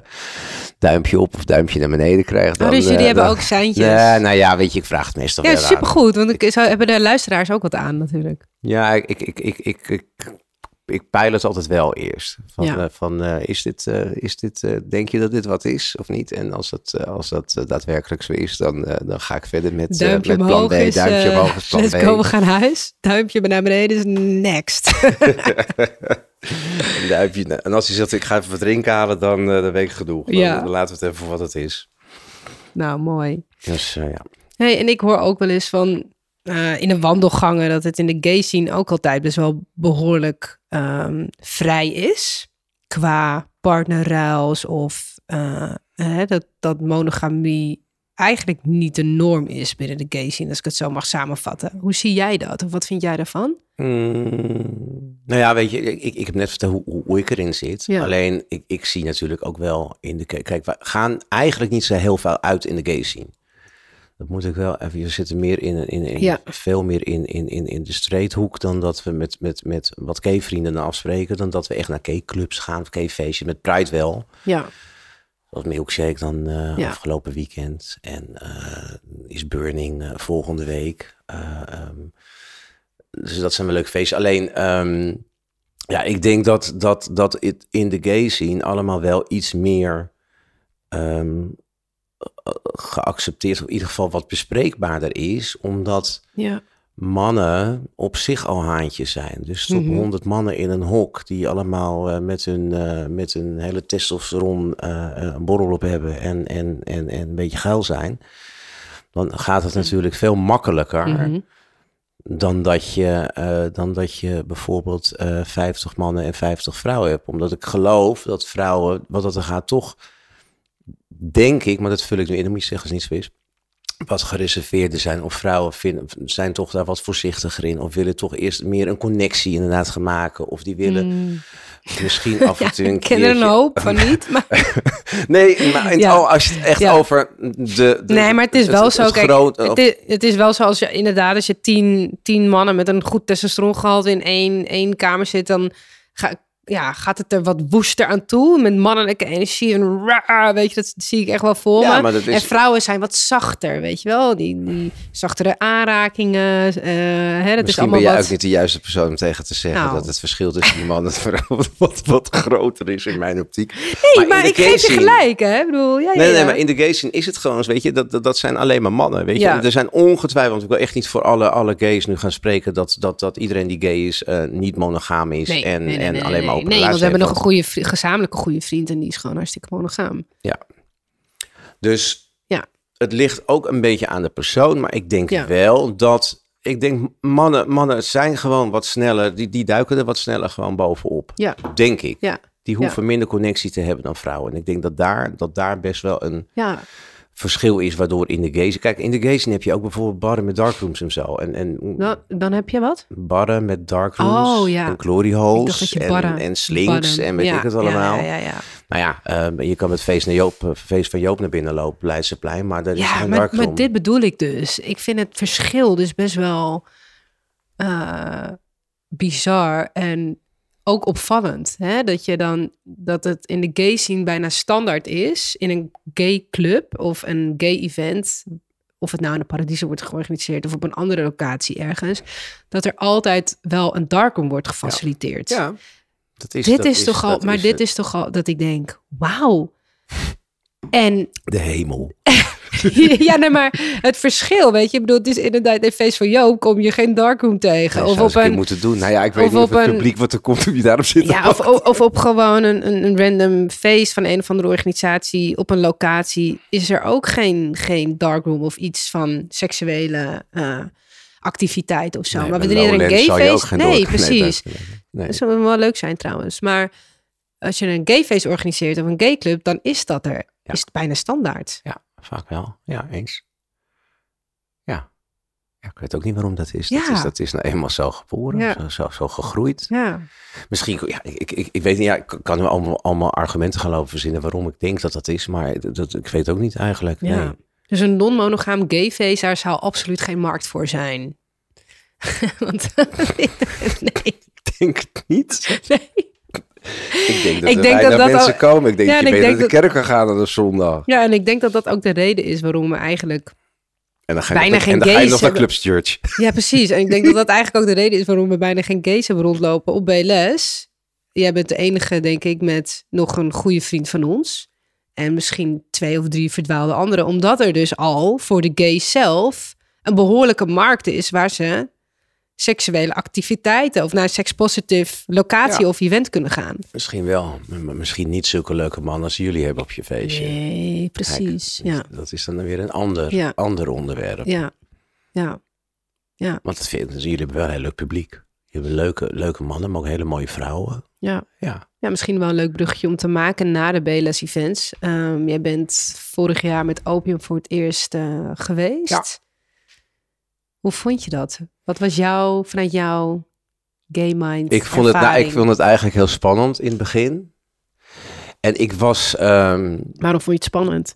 duimpje op of duimpje naar beneden krijg, dan... oh, dus jullie eh, hebben dan- ook seintjes. Nee, nou ja, weet je, ik vraag het meestal ja, supergoed. Want ik zou, hebben de luisteraars ook wat aan natuurlijk. Ja, ik, ik, ik, ik, ik, ik, peil het altijd wel eerst. Van, Ja. eh, van eh, is dit, eh, is dit denk je dat dit wat is of niet? En als dat, als dat daadwerkelijk zo is, dan, dan ga ik verder met, Duimpje met plan B. is... Duimpje omhoog is plan let's B. go, we gaan huis. Duimpje naar beneden is next. [LAUGHS] En, duimpje, en als hij zegt, ik ga even wat drinken halen, dan, dan weet ik genoeg. Dan, Ja. dan laten we het even voor wat het is. nou, mooi. Dus ja. Hey, en ik hoor ook wel eens van eh, in de wandelgangen dat het in de gay scene ook altijd best wel behoorlijk ehm, vrij is. Qua partnerruils of eh, hè, dat, dat monogamie eigenlijk niet de norm is binnen de gay scene, als ik het zo mag samenvatten. Hoe zie jij dat? Of wat vind jij daarvan? Mm, nou ja, weet je, ik, ik heb net verteld hoe, hoe, hoe ik erin zit. Ja. Alleen, ik, ik zie natuurlijk ook wel in de... Kijk, we gaan eigenlijk niet zo heel veel uit in de gay scene. Dat moet ik wel even... We zitten meer in, in, in Ja. veel meer in, in, in, in de streethoek dan dat we met, met, met wat gay-vrienden afspreken. Dan dat we echt naar gay-clubs gaan, of gay-feestjes. Met Pride wel. Ja, Zoals Milkshake dan Ja. afgelopen weekend. En eh, is Burning eh, volgende week. Eh, ehm, dus dat zijn wel leuke feesten. Alleen, ehm, ja, ik denk dat, dat, dat het in de gay scene allemaal wel iets meer ehm, eh, geaccepteerd, of in ieder geval wat bespreekbaarder is. Omdat ja, mannen op zich al haantjes zijn. Dus tot Mhm. 100 mannen in een hok die allemaal eh, met, hun, eh, met hun hele testosteron eh, een borrel op hebben en, en, en, en een beetje geil zijn. Dan gaat het natuurlijk veel makkelijker Mhm. dan, dat je, dan dat je bijvoorbeeld eh 50 mannen en 50 vrouwen hebt. Omdat ik geloof dat vrouwen, wat dat er gaat, toch denk ik, maar dat vul ik nu in, dan moet je zeggen als het niet zo is wat gereserveerder zijn. Of vrouwen vinden, zijn toch daar wat voorzichtiger in. Of willen toch eerst meer een connectie inderdaad gaan maken. Of die willen Mm. misschien [LAUGHS] af en toe een een hoop van [LAUGHS] niet, maar [LAUGHS] Nee, maar in het Ja. al- als je het echt Ja. over de, de- Nee, maar het is wel zo. Kijk, groot- het, is, het is wel zo als je inderdaad, als je tien, tien mannen met een goed testosterongehalte in één, één kamer zit, dan ga, ja, gaat het er wat woester aan toe. Met mannelijke energie en raar, weet je, dat zie ik echt wel voor Ja, me. maar dat is- En vrouwen zijn wat zachter, weet je wel. Die, die zachtere aanrakingen. eh hè, dat is Misschien allemaal ben jij wat... ook niet de juiste persoon om tegen te zeggen Nou. dat het verschil tussen die mannen [LAUGHS] en vrouwen wat, wat groter is in mijn optiek. Nee, maar, ik geef gay je scene- gelijk, hè. Ik bedoel, ja, ja, Nee, nee, ja. maar in de gay scene is het gewoon, weet je, dat, dat, dat zijn alleen maar mannen, weet je. Ja. Er zijn ongetwijfeld, want ik wil echt niet voor alle, alle gays nu gaan spreken, dat, dat, dat iedereen die gay is eh, niet monogaam is Nee, en, nee, nee, en nee, alleen nee, maar open Nee, want we hebben nog een goede, gezamenlijke goede vriend en die is gewoon hartstikke monogaam. Dus Ja. het ligt ook een beetje aan de persoon, maar ik denk Ja. wel dat, ik denk mannen, mannen zijn gewoon wat sneller, die, die duiken er wat sneller gewoon bovenop, Ja, denk ik. ja, Die hoeven minder connectie te hebben dan vrouwen. En ik denk dat daar, dat daar best wel een ja. Verschil is, waardoor in de gays... Kijk, in de gays heb je ook bijvoorbeeld barren met darkrooms en zo. En, en Dan, dan heb je wat? barren met darkrooms Oh, ja. en glory holes dat en, en slinks barren- en weet ja, ik het allemaal. Ja, ja, ja. ja. Nou ja, eh, je kan met feest, naar Joop, eh, feest van Joop naar binnen lopen, Leidseplein, maar daar is Ja, geen maar, darkroom. maar dit bedoel ik dus. Ik vind het verschil dus best wel eh, bizar en ook opvallend. Hè? Dat je dan dat het in de gay scene bijna standaard is in een gay club of een gay event. Of het nou in de Paradiso wordt georganiseerd of op een andere locatie ergens. Dat er altijd wel een darkroom wordt gefaciliteerd. Ja, dat is, dit dat is, toch al, maar dit het. is toch al dat ik denk, wauw. En De hemel. [LAUGHS] [LAUGHS] ja, nee, maar het verschil, weet je, ik bedoel, het is inderdaad een feest van Joop, kom je geen darkroom tegen. Nee, of op een moeten doen. Nou ja, ik weet of niet of op het een- publiek wat er komt om je daarop zit ja, of, op gewoon een, een, een random feest van een of andere organisatie op een locatie, is er ook geen, geen darkroom of iets van seksuele eh, activiteit of zo. Nee, maar wanneer er een Lowlands gay zou je ook feest, geen nee, precies. Nee. Dat zou wel leuk zijn trouwens. Maar als je een gayfeest organiseert of een gayclub, dan is dat er. Ja. Is het bijna standaard. Ja, vaak wel. Ja, eens. Ja. ja. Ik weet ook niet waarom dat is. Ja. Dat is, dat is nou eenmaal zo geboren, Ja. zo, zo, zo gegroeid. Ja. Misschien, ja, ik, ik, ik weet niet, ja, ik kan allemaal, allemaal argumenten gaan lopen verzinnen waarom ik denk dat dat is, maar dat, dat- ik weet ook niet eigenlijk. ja. Nee. Dus een non-monogaam gayfeest, daar zou absoluut geen markt voor zijn. [LAUGHS] Want [LAUGHS] nee, Ik denk het niet. nee. Ik denk dat Ik denk weinig dat dat mensen komen. Ik denk Ja, dat je beter naar de kerk kan gaan dan op zondag. Ja, en ik denk dat dat ook de reden is waarom we eigenlijk... En dan ga je, Bijna nog, geen en dan ga je gays nog naar. Clubs Church. Ja, precies. En ik denk dat dat [LAUGHS] eigenlijk ook de reden is waarom we bijna geen gays hebben rondlopen op BLS. Jij bent de enige, denk ik, met nog een goede vriend van ons. En misschien twee of drie verdwaalde anderen. Omdat er dus al voor de gays zelf een behoorlijke markt is waar ze seksuele activiteiten of naar een sekspositieve locatie Ja. of event kunnen gaan. Misschien wel, maar misschien niet zulke leuke mannen als jullie hebben op je feestje. Nee, precies. dat- Ja, Dat is dan weer een ander, Ja. ander onderwerp. ja, ja, Want het vind, dus jullie hebben wel een heel leuk publiek. Je hebt leuke, leuke mannen, maar ook hele mooie vrouwen. ja. Ja. Ja, misschien wel een leuk bruggetje om te maken na de BLS Events. Ehm, jij bent vorig jaar met Opium voor het eerst eh, geweest. Ja. Hoe vond je dat? Wat was jouw, vanuit jouw gay mind Ik vond, het, nou, ik vond het eigenlijk heel spannend in het begin. En ik was, ehm, Waarom vond je het spannend?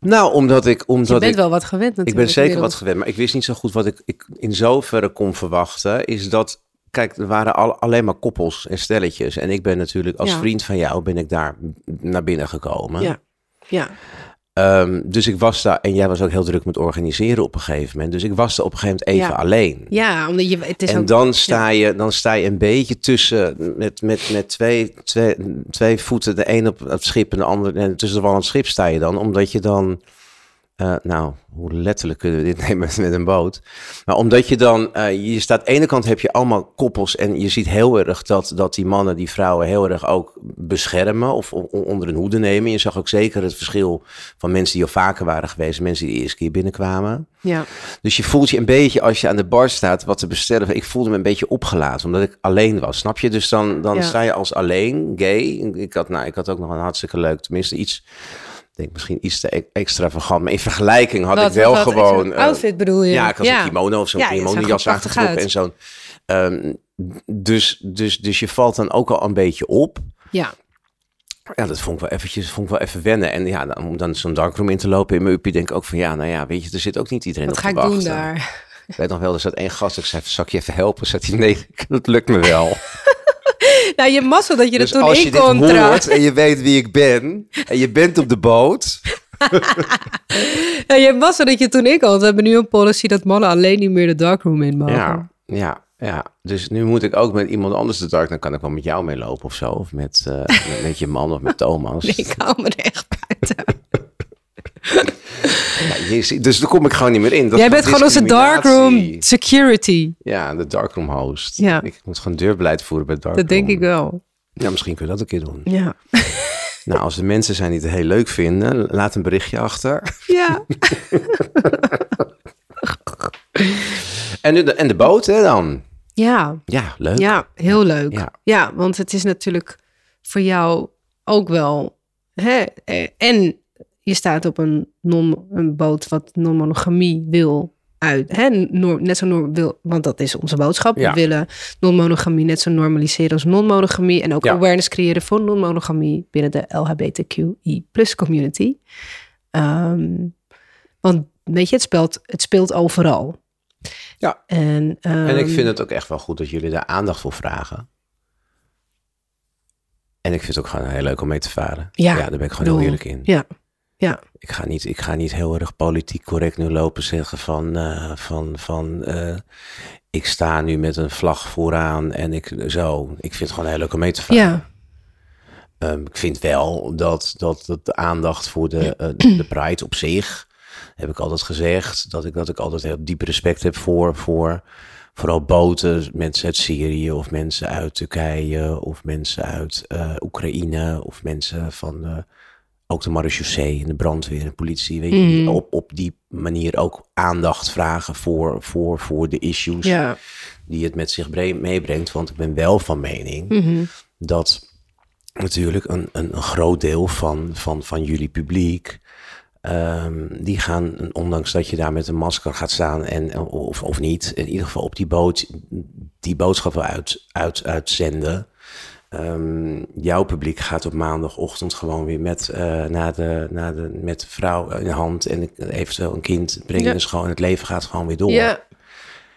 nou, omdat ik, Je omdat bent ik, wel wat gewend ik natuurlijk. ben zeker wat gewend, maar ik wist niet zo goed wat ik, ik in zoverre kon verwachten. Is dat, kijk, er waren al, alleen maar koppels en stelletjes. En ik ben natuurlijk als Ja. vriend van jou ben ik daar naar binnen gekomen. Ja, ja, Ehm, dus ik was daar, en jij was ook heel druk met organiseren op een gegeven moment. Dus ik was er op een gegeven moment even Ja. alleen. ja, omdat je, het is En ook... dan sta, je, dan sta je een beetje tussen, met, met, met twee, twee, twee voeten, de een op het schip en de ander, en tussen de wal en het schip sta je dan, omdat je dan, eh, nou, hoe letterlijk kunnen we dit [LAUGHS] nemen met, met een boot, maar omdat je dan, eh, je staat, aan de ene kant heb je allemaal koppels en je ziet heel erg dat, dat die mannen die vrouwen heel erg ook beschermen of onder hun hoede nemen. Je zag ook zeker het verschil van mensen die al vaker waren geweest, mensen die de eerste keer binnenkwamen. Ja, Dus je voelt je een beetje, als je aan de bar staat, wat te bestellen. Ik voelde me een beetje opgelaten, omdat ik alleen was. Snap je? Dus dan, dan Ja. sta je als alleen, gay. Ik had, nou, ik had ook nog een hartstikke leuk, tenminste iets, denk misschien iets te e- extravagant. Maar in vergelijking had Wat- ik wel wat- gewoon... eh, outfit bedoel je? ja, ik had een kimono of zo'n Ja, kimono jas aangetrokken en zo'n... ehm, dus, dus, dus je valt dan ook al een beetje op. Ja, Ja, dat vond ik wel eventjes, vond ik wel even wennen. En ja, dan, om dan zo'n darkroom in te lopen in mijn uppie, denk ik ook van ja, nou ja, weet je, er zit ook niet iedereen wat op ga te ik doen wachten. daar? Ik weet nog wel, er zat één gast, ik zei, zal ik je even helpen? Zat hij, nee, [LAUGHS] dat lukt me wel. [LAUGHS] [LAUGHS] Nou, je mazzel dat je Dus er toen als je in kon trouwens. en je weet wie ik ben en je bent op de boot. Ja, [LAUGHS] je mazzel dat je toen in kon. want We hebben nu een policy dat mannen alleen niet meer de darkroom in mogen. Ja, ja, ja. Dus nu moet ik ook met iemand anders de dark. Dan kan ik wel met jou meelopen of zo. Of met, eh, met, [LAUGHS] met je man of met Thomas. Nee, ik hou me er echt buiten. Ja, dus daar kom ik gewoon niet meer in. Dat Jij bent gewoon onze darkroom security. Ja, de darkroom host. Ja. Ik moet gewoon deurbeleid voeren bij darkroom. Dat denk ik wel. Ja, misschien kun je dat een keer doen. Ja. [LAUGHS] Nou, als er mensen zijn die het heel leuk vinden, laat een berichtje achter. Ja. En, de, en de boot, hè, dan? Ja. Ja, leuk. Ja, heel leuk. Ja. Ja. want het is natuurlijk voor jou ook wel. Hè, en je staat op een, non, een boot wat non-monogamie wil uit. Hè, net zo norm, wil, want dat is onze boodschap. Ja. We willen non-monogamie net zo normaliseren als non-monogamie. En ook Ja. awareness creëren voor non-monogamie binnen de LHBTQI community. Ehm, want weet je, het speelt, het speelt overal. Ja. En, En ik ehm, vind het ook echt wel goed dat jullie daar aandacht voor vragen. En ik vind het ook gewoon heel leuk om mee te varen. Ja, daar ben ik gewoon heel eerlijk in. Ja, ja. Ik ga, niet, ik ga niet heel erg politiek correct nu lopen zeggen van, eh, van, van eh, ik sta nu met een vlag vooraan en ik zo. Ik vind het gewoon heel leuk om mee ja. Ehm, ik vind wel dat, dat, dat de aandacht voor de, eh, de Pride op zich, heb ik altijd gezegd, dat ik, dat ik altijd heel diep respect heb voor, voor vooral boten, mensen uit Syrië of mensen uit Turkije of mensen uit Oekraïne of mensen van eh, ook de marechaussee en de brandweer en politie, weet je, die Mhm. op, op die manier ook aandacht vragen voor, voor, voor de issues Ja. die het met zich bre- meebrengt. Want ik ben wel van mening Mhm. dat natuurlijk een, een, een groot deel van, van, van jullie publiek. ehm, die gaan, ondanks dat je daar met een masker gaat staan en, of, of niet, in ieder geval op die boot, die boodschap wil uit, uit, uitzenden. Ehm, jouw publiek gaat op maandagochtend gewoon weer met, naar de, naar de, met de vrouw in de hand en eventueel een kind brengen. Ja. Dus gewoon het leven gaat gewoon weer door. Ja,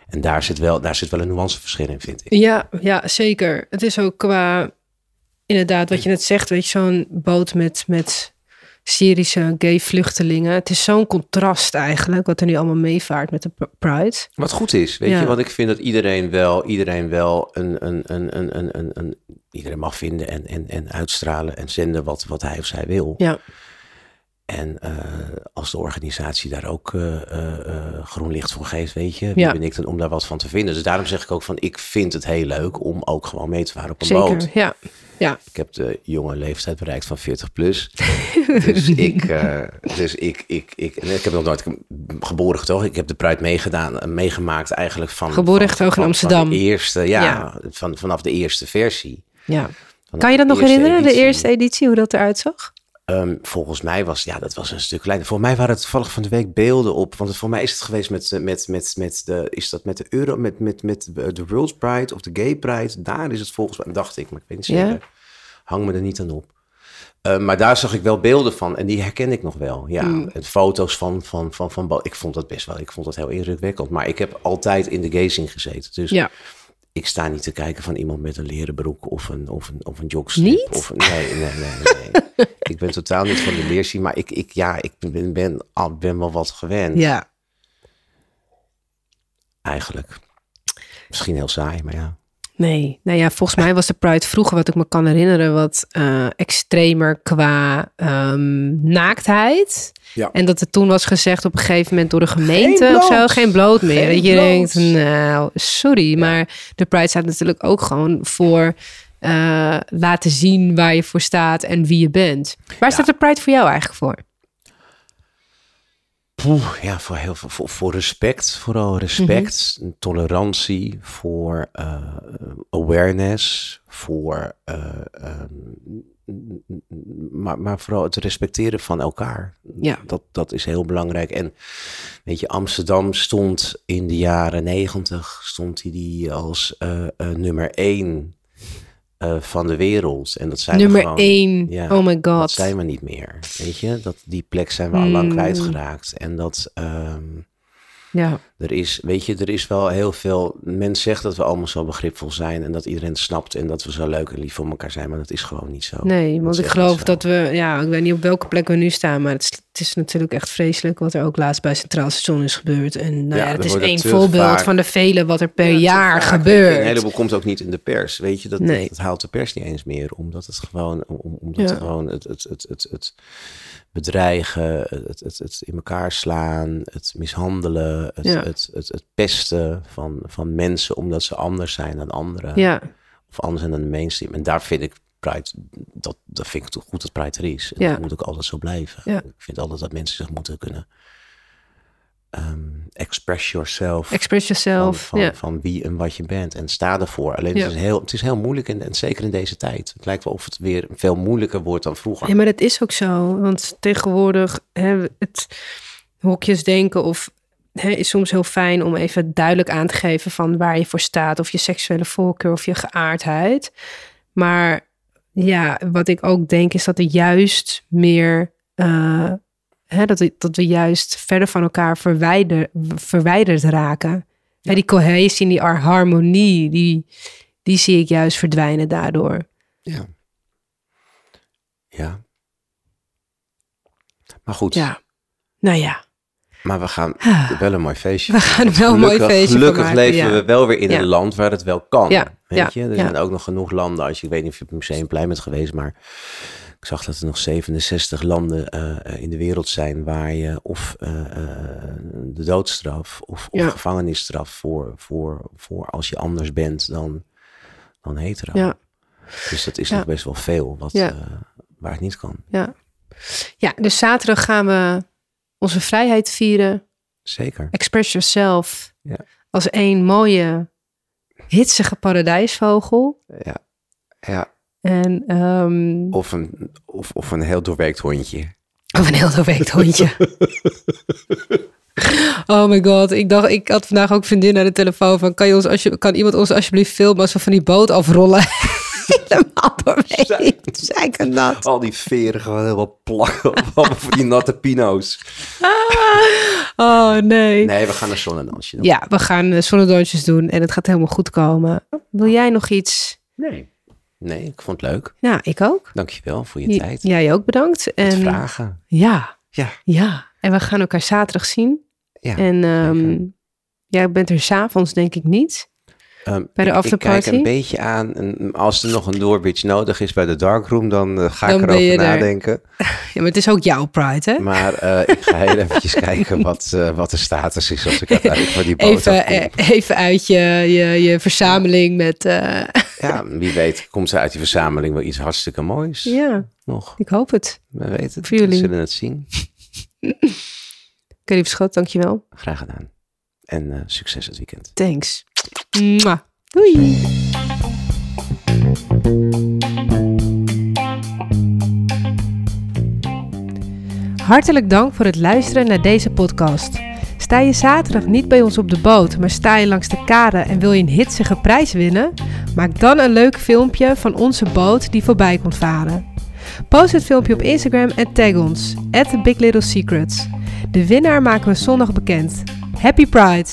En daar zit, wel, daar zit wel een nuanceverschil in, vind ik. ja, ja, zeker. Het is ook qua, inderdaad, wat je net zegt, weet je, zo'n boot met, met Syrische gay vluchtelingen. Het is zo'n contrast eigenlijk, wat er nu allemaal meevaart met de pr- Pride. Wat goed is, weet Ja. je, want ik vind dat iedereen wel, iedereen wel een, een, een, een, een, een, een iedereen mag vinden en, en, en uitstralen en zenden wat, wat hij of zij wil. Ja, En eh, als de organisatie daar ook eh, eh, groen licht voor geeft, weet je, wie Ja. ben ik dan om daar wat van te vinden? Dus daarom zeg ik ook van, ik vind het heel leuk om ook gewoon mee te varen op een zeker. boot. Ja, ja. Ik heb de jonge leeftijd bereikt van 40 plus. [LAUGHS] dus ik, eh, dus ik, ik, ik, en ik heb nog nooit geboren getogen. Ik heb de Pride meegedaan, eh, meegemaakt eigenlijk van... Geboren van- in Amsterdam. Van de eerste, ja, Ja. Van, vanaf de eerste versie. ja. Kan je dat nog herinneren, de eerste editie, hoe dat eruit zag? Ehm, volgens mij was, ja, dat was een stuk kleiner. Voor mij waren het toevallig van de week beelden op. Want voor mij is het geweest met, eh, met, met, met de, is dat met de Euro, met, met, met de World Pride of de Gay Pride. Daar is het volgens mij, dacht ik, maar ik weet niet zeker. Hang me er niet aan op. Eh, maar daar zag ik wel beelden van en die herken ik nog wel. Ja, Mm. en foto's van, van, van, van, Ik vond dat best wel, ik vond dat heel indrukwekkend. Maar ik heb altijd in de gazing gezeten. Dus Ja. Ik sta niet te kijken van iemand met een leren broek of een, of een, of een jogstrip. Niet? Of, een- nee, nee, nee. nee. [LAUGHS] ik ben totaal niet van de leersien, maar ik, ik, ja, ik ben, ben, al- ben wel wat gewend. Ja, Eigenlijk. Misschien heel saai, maar ja. Nee, nou ja, volgens mij was de Pride vroeger, wat ik me kan herinneren, wat eh, extremer qua ehm, naaktheid. Ja. En dat er toen was gezegd op een gegeven moment door de gemeente Geen of zo, bloot. geen bloot meer. Geen dat je bloot. denkt, nou, sorry, maar de Pride staat natuurlijk ook gewoon voor eh, laten zien waar je voor staat en wie je bent. Waar staat de Pride voor jou eigenlijk voor? Poeh, ja, voor heel veel, voor, voor respect, vooral respect, tolerantie, voor eh, awareness, voor, eh, ehm, maar, maar vooral het respecteren van elkaar. Ja. Dat, dat is heel belangrijk. En weet je, Amsterdam stond in de jaren negentig, stond hij die als eh, nummer één eh, van de wereld. En dat zijn we Nummer gewoon- één. ja, oh my dat god. zijn we niet meer. Weet je, dat, die plek zijn we al lang Hmm. kwijtgeraakt. En dat, ehm, Ja, Er is, weet je, er is wel heel veel. Men zegt dat we allemaal zo begripvol zijn en dat iedereen het snapt en dat we zo leuk en lief voor elkaar zijn, maar dat is gewoon niet zo. nee, want ik geloof dat we, ja, ik weet niet op welke plek we nu staan, maar het is, het is natuurlijk echt vreselijk wat er ook laatst bij Centraal Station is gebeurd. En nou Ja, ja, het is één voorbeeld vaak- van de vele wat er per Ja, jaar gebeurt. Een heleboel komt ook niet in de pers. Weet je, dat, Nee. dat, dat haalt de pers niet eens meer. Omdat het gewoon, om, omdat Ja. gewoon het, het, het, het, het bedreigen, het, het, het in elkaar slaan, het mishandelen, het, Ja. het, het, het pesten van, van mensen omdat ze anders zijn dan anderen. Ja, Of anders zijn dan de mainstream. En daar vind ik Pride, dat, dat vind ik toch goed dat Pride er is. En Ja. dat moet ook altijd zo blijven. Ik vind altijd dat mensen zich moeten kunnen ehm, express yourself express van, yourself. van, van wie en wat je bent. En sta ervoor. Alleen het, is heel, het is heel moeilijk, en, en zeker in deze tijd. Het lijkt wel of het weer veel moeilijker wordt dan vroeger. Ja, maar dat is ook zo. Want tegenwoordig hè, het hokjes denken of hè, is soms heel fijn om even duidelijk aan te geven van waar je voor staat. Of je seksuele voorkeur of je geaardheid. Maar ja, wat ik ook denk is dat er juist meer... eh, hè, dat, we, dat we juist verder van elkaar verwijder, verwijderd raken. Hè, die cohesie en die harmonie, die, die zie ik juist verdwijnen daardoor. Ja. Ja. Maar goed, Ja, nou ja. maar we gaan Ah. wel een mooi feestje We gaan wel een mooi feestje Gelukkig maken, leven ja. we wel weer in Ja. een land waar het wel kan. Ja, Weet ja, je, er ja. zijn ook nog genoeg landen. Als je, ik weet niet of je op het Museumplein bent geweest, maar ik zag dat er nog 67 landen eh, in de wereld zijn waar je of eh, eh, de doodstraf of, of gevangenisstraf voor, voor, voor als je anders bent dan, dan hetero. Ja. Dus dat is Ja. nog best wel veel wat, eh, waar het niet kan. Ja. ja, dus zaterdag gaan we onze vrijheid vieren. Zeker. Express yourself. Ja. Als één mooie, hitsige paradijsvogel. Ja. ja. En, ehm, Of, een, of, of een heel doorwerkt hondje. of een heel doorweekt hondje. [LAUGHS] Oh my god, ik dacht, ik had vandaag ook vriendin aan de telefoon van, kan, je ons alsje, kan iemand ons alsjeblieft filmen als we van die boot afrollen? [LAUGHS] Helemaal doorweekt. Kan dat. Al die veren gewoon helemaal plakken. Allemaal voor die natte pino's. [LAUGHS] Oh nee. Nee, we gaan een zonnedansje doen. Ja, we gaan uh, zonnedansjes doen en het gaat helemaal goed komen. Wil jij nog iets? Nee. Nee, ik vond het leuk. Ja, ik ook. Dankjewel voor je J- tijd. Jij ook bedankt. En vragen. ja, Ja. ja. En we gaan elkaar zaterdag zien. ja. en ehm, jij bent er s'avonds denk ik niet. Ehm, bij de ik- Ik afterparty? kijk een beetje aan. En als er nog een doorbitch nodig is bij de darkroom, dan eh, ga Dan ik erover er. nadenken. [LAUGHS] Ja, maar het is ook jouw pride, hè? Maar eh, ik ga heel eventjes [LAUGHS] kijken wat, eh, wat de status is als ik uiteindelijk van die boot [LAUGHS] Even, even uit je, je, je verzameling met... Ja, wie weet komt er uit die verzameling wel iets hartstikke moois ja, nog. ik hoop het. We weten het. Voor jullie. We zullen het zien. [LAUGHS] Oké, lieve schat, dankjewel. Graag gedaan. En eh, succes het weekend. Thanks. Mwah. Doei. Hartelijk dank voor het luisteren naar deze podcast. Sta je zaterdag niet bij ons op de boot, maar sta je langs de kade en wil je een hitsige prijs winnen? Maak dan een leuk filmpje van onze boot die voorbij komt varen. Post het filmpje op Instagram en tag ons, at Big. De winnaar maken we zondag bekend. Happy Pride!